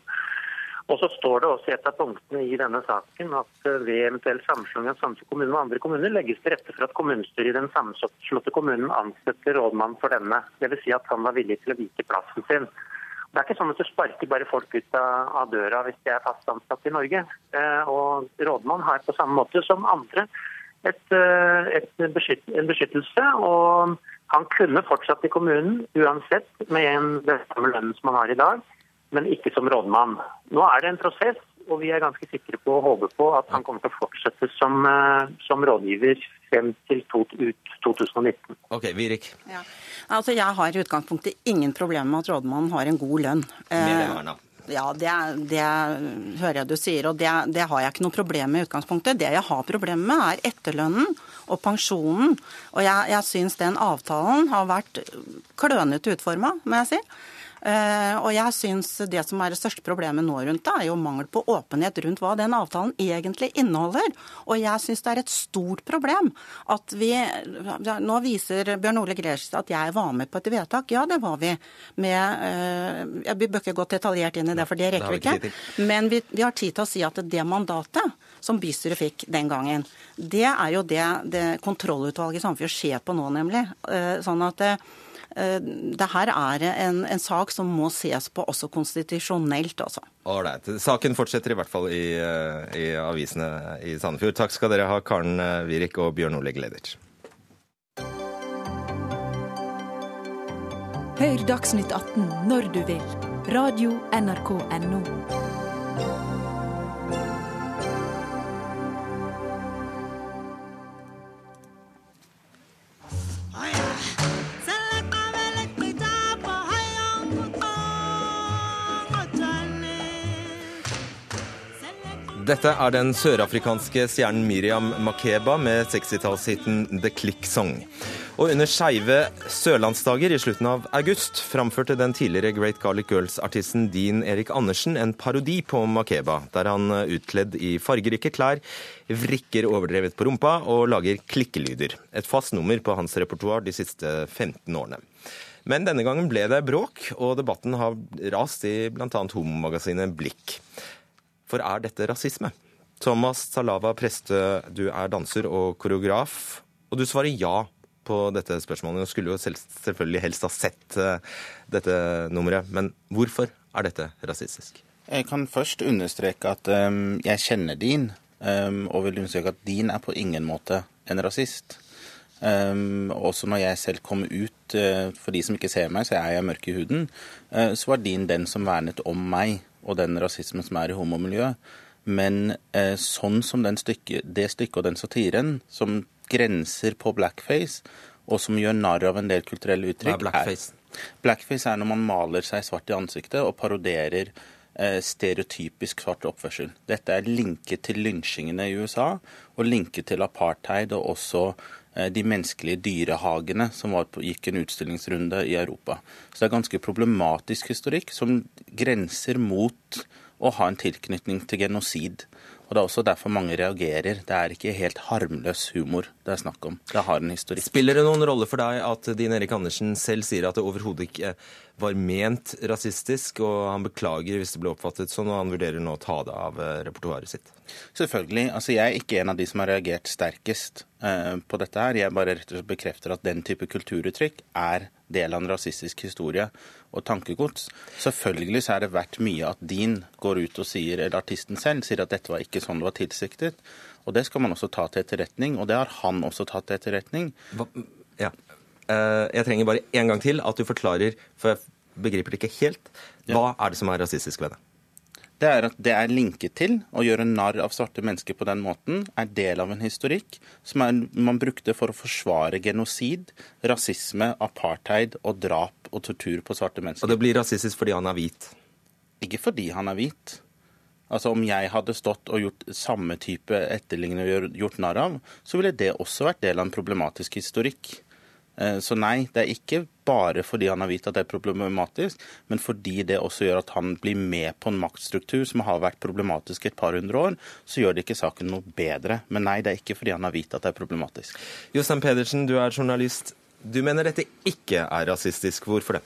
Og så står det også i et av punktene i denne saken at eh, ved eventuell sammenslåing av Sandefjord kommune med andre kommuner legges til rette for at kommunestyret i den sammenslåtte kommunen ansetter rådmann for denne. Dvs. Si at han var villig til å vike plassen sin. Det er ikke sånn at du sparker bare folk ut av, døra hvis de er fast ansatt i Norge. Eh, og rådmann har på samme måte som andre et, eh, et beskytt, en beskyttelse. Og han kunne fortsatt i kommunen uansett med den samme lønnen som han har i dag, men ikke som rådmann. Nå er det en prosess, og vi er ganske sikre på og håper på at han kommer til å fortsette som, eh, som rådgiver frem til to, ut 2019. OK, Virik. Ja. Altså, jeg har i utgangspunktet ingen problemer med at rådmannen har en god lønn. Mer Eh. Ja, det, det hører jeg du sier, og det, det har jeg ikke noe problem med i utgangspunktet. Det jeg har problemer med, er etterlønnen og pensjonen. Og jeg, jeg syns den avtalen har vært klønete utforma, må jeg si. Eh, og jeg syns det som er det største problemet nå rundt det, er jo mangel på åpenhet rundt hva den avtalen egentlig inneholder. Og jeg syns det er et stort problem at vi Nå viser Bjørn Ole Gregersen at jeg var med på et vedtak. Ja, det var vi. Med eh, Vi bør ikke gå detaljert inn i det, for det rekker vi ikke. Men vi, vi har tid til å si at det mandatet som bystyret fikk den gangen, det er jo det, det kontrollutvalget i Sandefjord ser på nå, nemlig. Eh, Sånn at det, eh, her er en, en sak som må ses på også konstitusjonelt, altså. Ålreit. Saken fortsetter i hvert fall i, eh, i avisene i Sandefjord. Takk skal dere ha, Karen eh, Wirik og Bjørn Ole Gleditsch. Hør Dagsnytt 18 når du vil. Radio NRK Radio.nrk.no. Dette er den sørafrikanske stjernen Miriam Makeba med 60-tallshiten The Click Song. Og under skeive sørlandsdager i slutten av august framførte den tidligere Great Garlic Girls-artisten Dean Erik Andersen en parodi på Makeba, der han utkledd i fargerike klær vrikker overdrevet på rumpa og lager klikkelyder. Et fast nummer på hans repertoar de siste 15 årene. Men denne gangen ble det bråk, og debatten har rast i bl.a. homomagasinet Blikk. For er dette rasisme? Thomas Salava Preste, du er danser og koreograf, og du svarer ja på dette spørsmålet. Du skulle jo selv, selvfølgelig helst ha sett uh, dette nummeret, men hvorfor er dette rasistisk? Jeg kan først understreke at um, jeg kjenner Din, um, og vil understreke at Din er på ingen måte en rasist. Um, også når jeg selv kom ut, uh, for de som ikke ser meg, så er jeg mørk i huden, uh, så var Din den som vernet om meg og den rasismen som er i homomiljøet. Men eh, sånn som stykke, det stykket og den satiren som grenser på blackface, og som gjør narr av en del kulturelle uttrykk Hva er blackface? Er, blackface er når man maler seg svart i ansiktet og paroderer stereotypisk svart oppførsel. Dette er linket til lynsjingene i USA, og linket til apartheid og også de menneskelige dyrehagene som på, gikk en utstillingsrunde i Europa. Så det er ganske problematisk historikk som grenser mot å ha en tilknytning til genosid. Og Det er også derfor mange reagerer. Det er ikke helt harmløs humor det er snakk om. Det har en historikk. Spiller det noen rolle for deg at Din Erik Andersen selv sier at det overhodet ikke var ment rasistisk, og han beklager hvis det ble oppfattet sånn, og han vurderer nå å ta det av eh, repertoaret sitt? Selvfølgelig. altså Jeg er ikke en av de som har reagert sterkest eh, på dette. her. Jeg bare rett og slett bekrefter at den type kulturuttrykk er del av en rasistisk historie og tankegods. Selvfølgelig så er det verdt mye at din går ut og sier, eller artisten selv sier at dette var ikke sånn det var tilsiktet. Og det skal man også ta til etterretning, og det har han også tatt til etterretning. Hva? Ja. Eh, jeg trenger bare en gang til at du forklarer, for jeg begriper det ikke helt. Hva er det som er rasistisk ved det? Det er at det er linket til å gjøre narr av svarte mennesker på den måten, er del av en historikk som er, man brukte for å forsvare genosid, rasisme, apartheid og drap og tortur på svarte mennesker. Og det blir rasistisk fordi han er hvit? Ikke fordi han er hvit. Altså Om jeg hadde stått og gjort samme type etterligning og gjort narr av, så ville det også vært del av en problematisk historikk. Eh, så nei, det er ikke bare fordi han har vist at det er problematisk, men fordi det også gjør at han blir med på en maktstruktur som har vært problematisk et par hundre år, så gjør det ikke saken noe bedre. Men nei, det er ikke fordi han har vist at det er problematisk. Jostein Pedersen, du er journalist. Du mener dette ikke er rasistisk. Hvorfor det?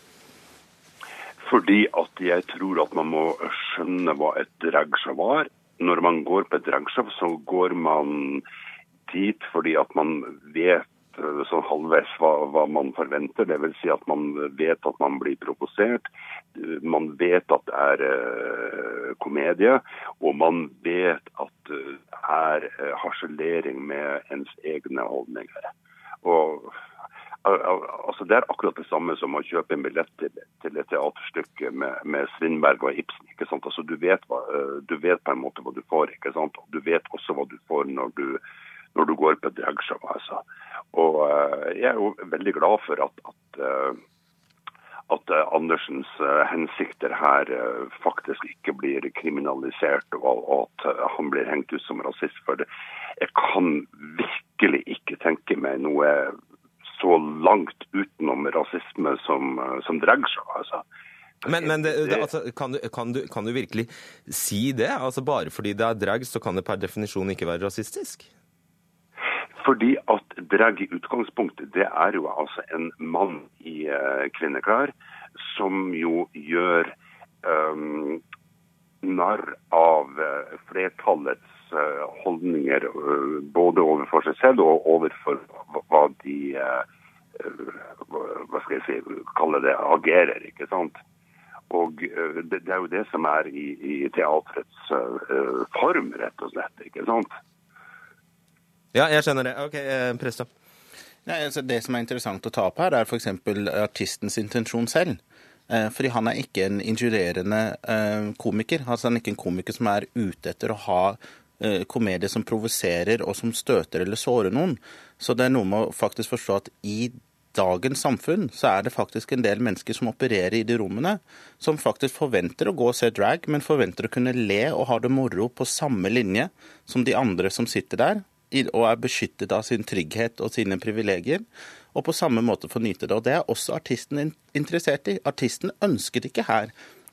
Fordi at jeg tror at man må skjønne hva et dragshow var. Når man går på et dragshow, så går man dit fordi at man vet sånn halvveis hva, hva, man forventer. Dvs. Si at man vet at man blir provosert. Man vet at det er uh, komedie, og man vet at det er uh, harselering med ens egne holdninger. Og altså Det er akkurat det samme som å kjøpe en billett til, til et teaterstykke med, med Strindberg og Ibsen. ikke sant? Altså du vet, hva, du vet, på en måte hva du får, ikke sant? du vet også hva du får når du, når du går på et dragshow. Altså. Og uh, jeg er jo veldig glad for at, at, uh, at uh, Andersens hensikter her faktisk ikke blir kriminalisert, og, og at han blir hengt ut som rasist. For det. jeg kan virkelig ikke tenke meg noe så langt utenom rasisme som, som dragshow. Altså. Men, men det, det, altså, kan, du, kan, du, kan, du, virkelig si det? Altså Bare fordi det er drag, så kan det per definisjon ikke være rasistisk? Fordi at drag i utgangspunktet, det er jo altså en mann i uh, kvinneklær som jo gjør um, narr av uh, flertallets uh, holdninger både overfor seg selv og overfor hva de hva skal jeg si, kalle det, agerer. ikke sant? Og det, det, er jo det som er i, i teatrets form, rett og slett. ikke sant? Ja, jeg skjønner det. Ok, eh, Presta. Ja, altså det som er interessant å ta opp her, er f.eks. artistens intensjon selv. Eh, fordi han er ikke en injurerende eh, komiker. Altså Han er ikke en komiker som er ute etter å ha komedie som provoserer og som støter eller sårer noen. Så det er noe med å faktisk forstå at i dagens samfunn så er det faktisk en del mennesker som opererer i de rommene, som faktisk forventer å gå og se drag, men forventer å kunne le og ha det moro på samme linje som de andre som sitter der, og er beskyttet av sin trygghet og sine privilegier. Og på samme måte få nyte det. Og det er også artisten interessert i. Artisten ønsket ikke her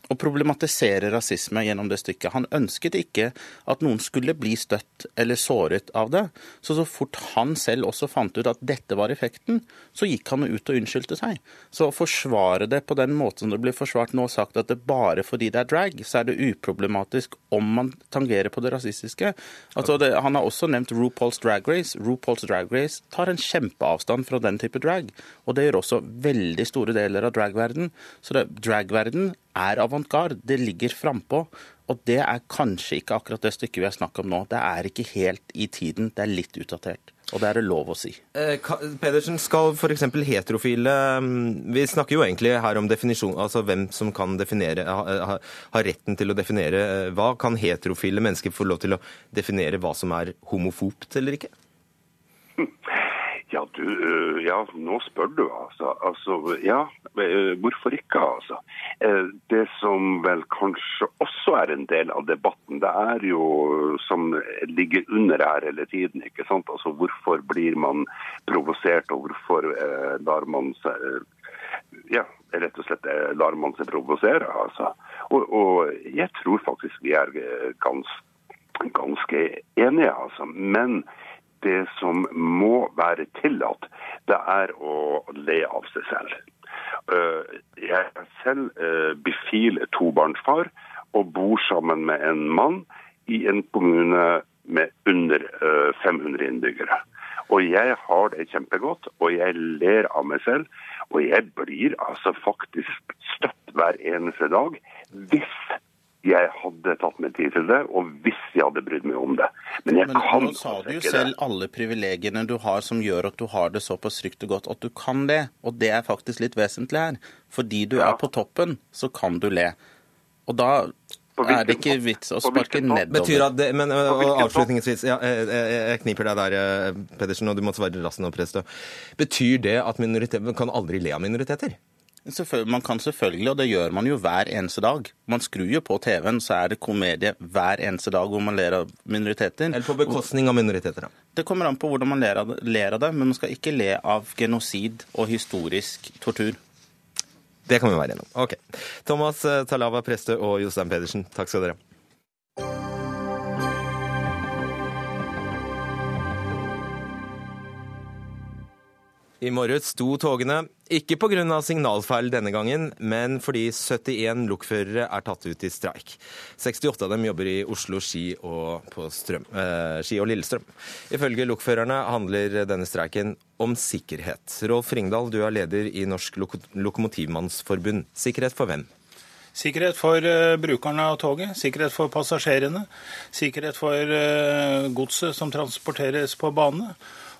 å problematisere rasisme gjennom det stykket. Han ønsket ikke at noen skulle bli støtt eller såret av det. Så så fort han selv også fant ut at dette var effekten, så gikk han ut og unnskyldte seg. Så å forsvare det på den måten som det blir forsvart nå, sagt at det bare fordi det er drag, så er det uproblematisk om man tangerer på det rasistiske. Altså det, han har også nevnt RuPaul's Drag Race. RuPaul's Drag Race tar en kjempeavstand fra den type drag. Og det gjør også veldig store deler av dragverden. Så det, dragverden er avantgarde. Det ligger frampå. Og det er kanskje ikke akkurat det stykket vi har snakket om nå. Det er ikke helt i tiden. Det er litt utdatert. Og det er det lov å si. Eh, Pedersen, skal f.eks. heterofile mm, Vi snakker jo egentlig her om definisjon, altså hvem som kan definere, ha, ha, ha retten til å definere eh, hva. Kan heterofile mennesker få lov til å definere hva som er homofobt eller ikke? Ja, du, øh, ja, nå spør du, altså. altså. Ja, øh, hvorfor ikke, altså. Øh, det som vel kanskje også er en del av debatten, det er jo som ligger under her hele tiden. ikke sant? Altså, Hvorfor blir man provosert, og hvorfor eh, lar man seg ja, rett og slett lar man seg provosere. altså. Og, og jeg tror faktisk vi er ganske ganske enige, altså. Men det som må være tillatt, det er å le av seg selv. Eh, jeg er selv eh, bifil tobarnsfar og bor sammen med en mann i en kommune med under 500 innbyggere. Og jeg har det kjempegodt, og jeg ler av meg selv. Og jeg blir altså faktisk støtt hver eneste dag hvis jeg hadde tatt meg tid til det, og hvis jeg hadde brydd meg om det. Men jeg Men kan nå sa du jo selv det. alle privilegiene du har som gjør at du har det såpass trygt og godt at du kan det. Og det er faktisk litt vesentlig her. Fordi du er på toppen, så kan du le. Og da er det ikke vits å sparke nedover. Betyr at det, men og avslutningsvis, ja, jeg, kniper deg der, Pedersen, og du må svare raskt nå, Prestø. Betyr det at minoriteter kan aldri le av minoriteter? Man kan selvfølgelig, og det gjør man jo hver eneste dag. Man skrur jo på TV-en, så er det komedie hver eneste dag hvor man ler av minoriteter. Eller på bekostning av minoriteter, da? Det kommer an på hvordan man ler av, ler av det, men man skal ikke le av genosid og historisk tortur. Det kan vi være enige om. Ok. Thomas Talava Prestø og Jostein Pedersen, takk skal dere ha. I morges sto togene, ikke pga. signalfeil denne gangen, men fordi 71 lokførere er tatt ut i streik. 68 av dem jobber i Oslo, Ski og, Strøm, eh, Ski og Lillestrøm. Ifølge lokførerne handler denne streiken om sikkerhet. Rolf Ringdal, du er leder i Norsk Lok Lokomotivmannsforbund. Sikkerhet for hvem? Sikkerhet for eh, brukerne av toget, sikkerhet for passasjerene, sikkerhet for eh, godset som transporteres på bane,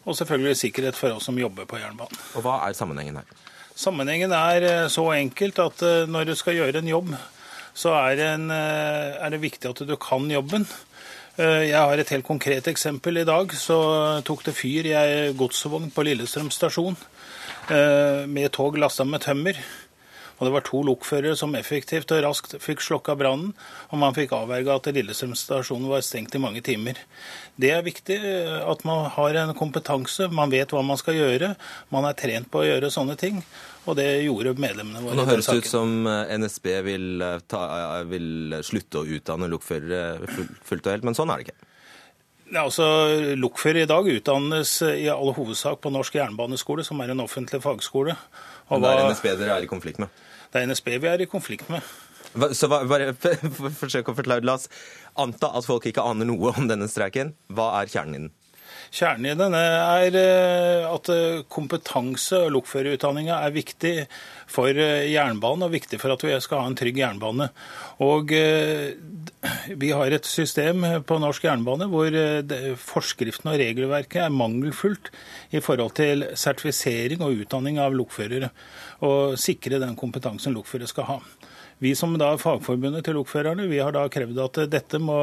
og selvfølgelig sikkerhet for oss som jobber på jernbanen. Og hva er sammenhengen her? Sammenhengen er eh, så enkelt at eh, når du skal gjøre en jobb, så er det, en, eh, er det viktig at du kan jobben. Jeg har et helt konkret eksempel. I dag så tok det fyr i ei godsvogn på Lillestrøm stasjon med tog lasta med tømmer. Og det var to lokførere som effektivt og raskt fikk slokka brannen, og man fikk avverga at Lillestrøm stasjon var stengt i mange timer. Det er viktig eh, at man har en kompetanse, man vet hva man skal gjøre, man er trent på å gjøre sånne ting, og det gjorde medlemmene våre. Nå høres det ut som eh, NSB vil, eh, ta, vil slutte å utdanne lokførere fullt og helt, men sånn er det ikke. Ja, altså, Lokfører i dag utdannes i all hovedsak på Norsk jernbaneskole, som er en offentlig fagskole. Og Men det er NSB dere er i konflikt med. Det er NSB vi er i konflikt med. Så bare forsøk å forklare. La oss anta at folk ikke aner noe om denne streiken. Hva er kjernen i den? Kjernen i denne er eh, at eh, kompetanse og lokførerutdanninga er viktig for eh, jernbanen og viktig for at vi skal ha en trygg jernbane. Og vi har et system på norsk jernbane hvor forskriften og regelverket er mangelfullt i forhold til sertifisering og utdanning av lokførere. Og sikre den kompetansen lokførere skal ha. Vi som da er fagforbundet til lokførerne, vi har da krevd at dette må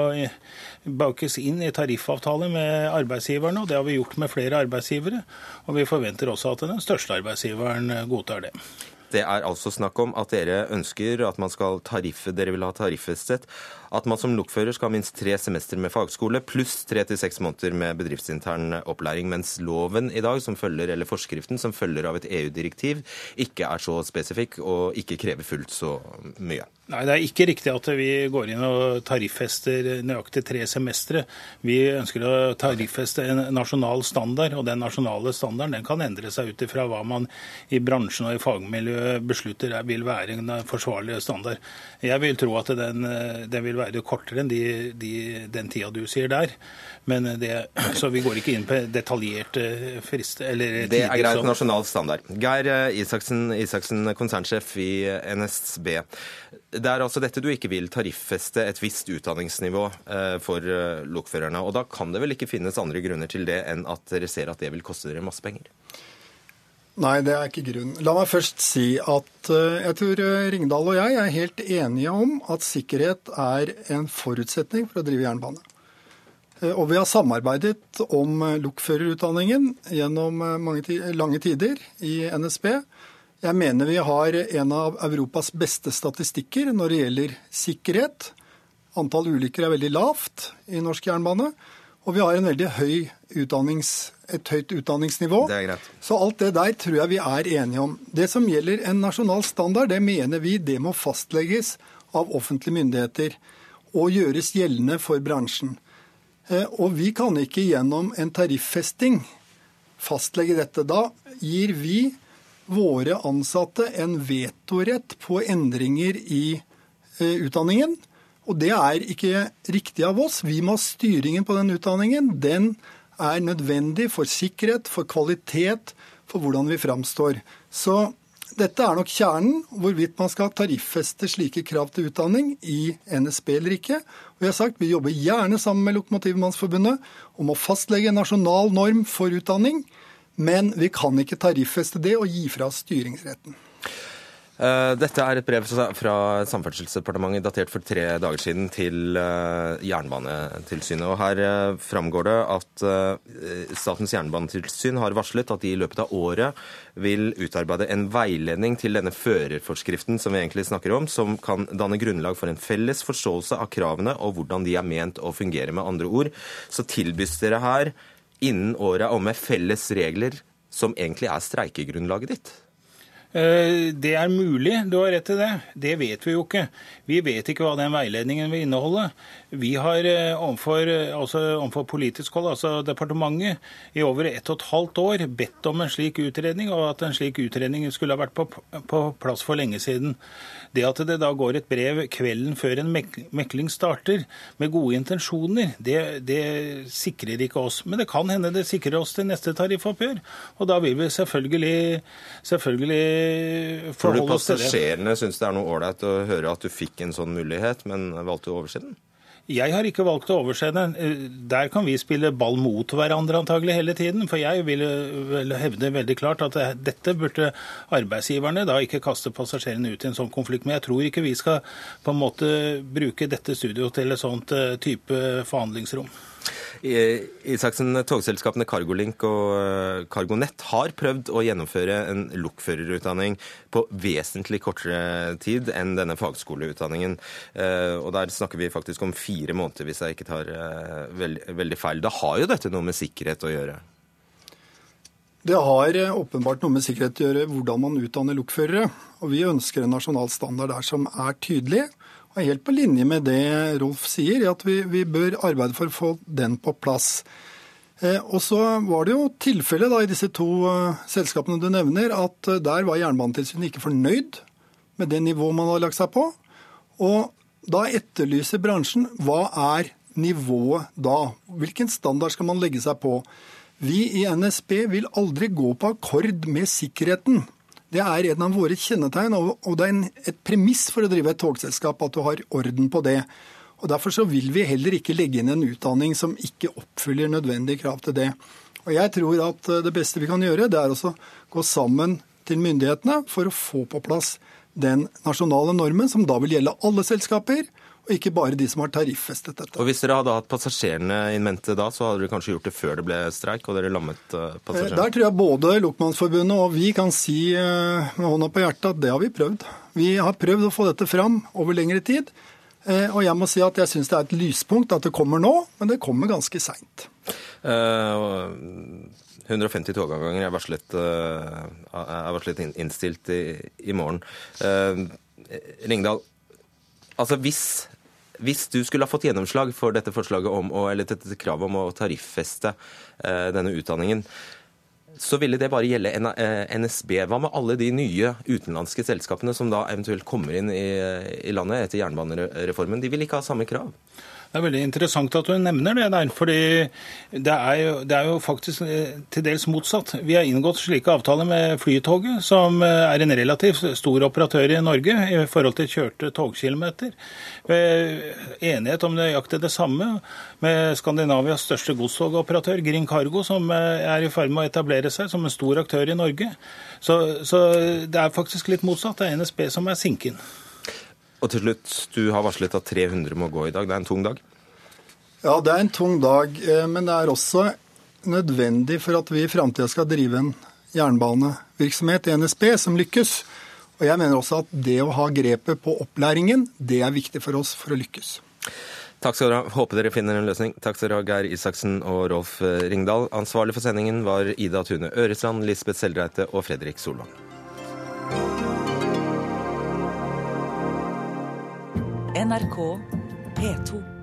bakes inn i tariffavtale med arbeidsgiverne, og det har vi gjort med flere arbeidsgivere. Og vi forventer også at den største arbeidsgiveren godtar det. Det er altså snakk om at dere ønsker at man skal tariffe, dere vil ha tariffestet, at man som lokfører skal ha minst tre semester med fagskole pluss tre til seks måneder med bedriftsintern opplæring, mens loven i dag, som følger, eller forskriften som følger av et EU-direktiv, ikke er så spesifikk og ikke krever fullt så mye. Nei, Det er ikke riktig at vi går inn og tariffester nøyaktig tre semestre. Vi ønsker å tariffeste en nasjonal standard, og den nasjonale standarden den kan endre seg ut ifra hva man i bransjen og i fagmiljøet beslutter er, vil være en forsvarlig standard. Jeg vil tro at den, den vil være kortere enn de, de, den tida du sier der. Men det, så vi går ikke inn på detaljerte frister eller Det er greit som- nasjonal standard. Geir eh, Isaksen, Isaksen konsernsjef i NSB. Det er altså dette du ikke vil tariffeste et visst utdanningsnivå eh, for eh, lokførerne. Og da kan det vel ikke finnes andre grunner til det enn at dere ser at det vil koste dere masse penger? Nei, det er ikke grunnen. La meg først si at eh, jeg tror eh, Ringdal og jeg er helt enige om at sikkerhet er en forutsetning for å drive jernbane. Eh, Og vi har samarbeidet om lokførerutdanningen gjennom mange lange tider i NSB. Jeg mener vi har en av Europas beste statistikker når det gjelder sikkerhet. Antall ulykker er veldig lavt i norsk jernbane. Og vi har en veldig høy utdannings, et høyt utdanningsnivå. Det er greit. Så alt det der tror jeg vi er enige om. Det som gjelder en nasjonal standard, det mener vi det må fastlegges av offentlige myndigheter og gjøres gjeldende for bransjen. Eh, og vi kan ikke gjennom en tariffesting fastlegge dette. Da gir vi våre ansatte en vetorett på endringer i eh, utdanningen. Og det er ikke riktig av oss. Vi må ha styringen på den utdanningen. Den er nødvendig for sikkerhet, for kvalitet, for hvordan vi framstår. Så dette er nok kjernen, hvorvidt man skal tariffeste slike krav til utdanning i NSB eller ikke. Og jeg har sagt Vi jobber gjerne sammen med Lokomotivmannsforbundet om å fastlegge en nasjonal norm for utdanning, men vi kan ikke tariffeste det og gi fra styringsretten. Eh, dette er et brev fra Samferdselsdepartementet datert for tre dager siden til eh, Jernbanetilsynet. og Her eh, framgår det at Statens jernbanetilsyn har varslet at de i løpet av året vil utarbeide en veiledning til denne førerforskriften som vi egentlig snakker om, som kan danne grunnlag for en felles forståelse av kravene og hvordan de er ment å fungere. Med andre ord så tilbys dere her innen året og omme felles regler som egentlig er streikegrunnlaget ditt. Eh, det er mulig, du har rett i det. Det vet vi jo ikke. Vi vet ikke hva den veiledningen vil inneholde. Vi har eh, overfor, eh, altså overfor politisk hold, altså departementet, i over ett og et halvt år bedt om en slik utredning, og at en slik utredning skulle ha vært på, på plass for lenge siden. Det at det da går et brev kvelden før en mekling starter, med gode intensjoner, det, det sikrer ikke oss. Men det kan hende det sikrer oss til neste tariffoppgjør. Og da vil vi selvfølgelig, selvfølgelig forholde oss til det. Tror du passasjerene syns det er noe ålreit å høre at du fikk en sånn mulighet, men valgte å overse den? Jeg har ikke valgt å overse den. Eh, der kan vi spille ball mot hverandre antagelig hele tiden. For jeg vil vel hevde veldig klart at dette burde arbeidsgiverne da ikke kaste passasjerene ut i en sånn konflikt. Men jeg tror ikke vi skal på en måte bruke dette studioet til et sånt eh, type forhandlingsrom. Isaksen, togselskapene Cargolink og Cargonett Cargonet har prøvd å gjennomføre en lokførerutdanning på vesentlig kortere tid enn denne fagskoleutdanningen. Eh, og der snakker vi faktisk om fire måneder, hvis jeg ikke tar eh, veldig feil. Da har jo dette noe med sikkerhet å gjøre? Det har åpenbart noe med sikkerhet å gjøre hvordan man utdanner lokførere. Og vi ønsker en nasjonal standard der som er tydelig er helt på linje med det Rolf sier, at vi, vi bør arbeide for å få den på plass. Eh, og så var det jo tilfellet i disse to uh, selskapene du nevner, at uh, der var Jernbanetilsynet ikke fornøyd med det nivået man hadde lagt seg på. Og da etterlyser bransjen hva er nivået da? Hvilken standard skal man legge seg på? Vi i NSB vil aldri gå på akkord med sikkerheten. Det er en av våre kjennetegn, og det er et premiss for å drive et togselskap at du har orden på det. Og Derfor så vil vi heller ikke legge inn en utdanning som ikke oppfyller nødvendige krav til det. Og Jeg tror at eh, det beste vi kan gjøre, det er å gå sammen til myndighetene for å få på plass den nasjonale normen, som da vil gjelde alle selskaper og ikke bare de som har tariffestet dette. Og Hvis dere hadde hatt passasjerene in mente da, så hadde dere kanskje gjort det før det ble streik, og dere lammet eh, passasjerene? Der tror jeg både Lokmannsforbundet og vi kan si eh, med hånda på hjertet at det har vi prøvd. Vi har prøvd å få dette fram over lengre tid. Eh, og jeg må si at jeg syns det er et lyspunkt at det kommer nå, men det kommer ganske seint. Uh, 150 togavganger er varslet, uh, er varslet innstilt i, i morgen. Uh, Ringdal, altså hvis hvis du skulle ha fått gjennomslag for dette forslaget om, eller dette kravet om å tariffeste eh, denne utdanningen, så ville det bare gjelde NSB. Eh, Hva med alle de nye utenlandske selskapene som da eventuelt kommer inn i, i landet etter jernbanereformen? De vil ikke ha samme krav? Det er veldig interessant at du nevner det der. fordi det er, jo, det er jo faktisk eh, til dels motsatt. Vi har inngått slike avtaler med Flytoget, som eh, er en relativt stor operatør i Norge i forhold til kjørte togkilometer. Enighet om nøyaktig det samme med Skandinavias største godstogoperatør, Green Cargo, som eh, er i ferd med å etablere seg som en stor aktør i Norge. Så, så det er faktisk litt motsatt. Det er NSB som er sinken. Og til slutt, du har varslet at 300 må gå i dag. Det er en tung dag? Ja, det er en tung dag. Eh, men det er også nødvendig for at vi i framtida skal drive en jernbanevirksomhet i NSB som lykkes. Og jeg mener også at det å ha grepet på opplæringen, det er viktig for oss for å lykkes. Takk skal dere ha. Håper dere finner en løsning. Takk skal dere ha, Geir Isaksen og Rolf eh, Ringdal. Ansvarlig for sendingen var Ida Tune Øresland, Lisbeth Seldreite og Fredrik Solvang. NRK P2.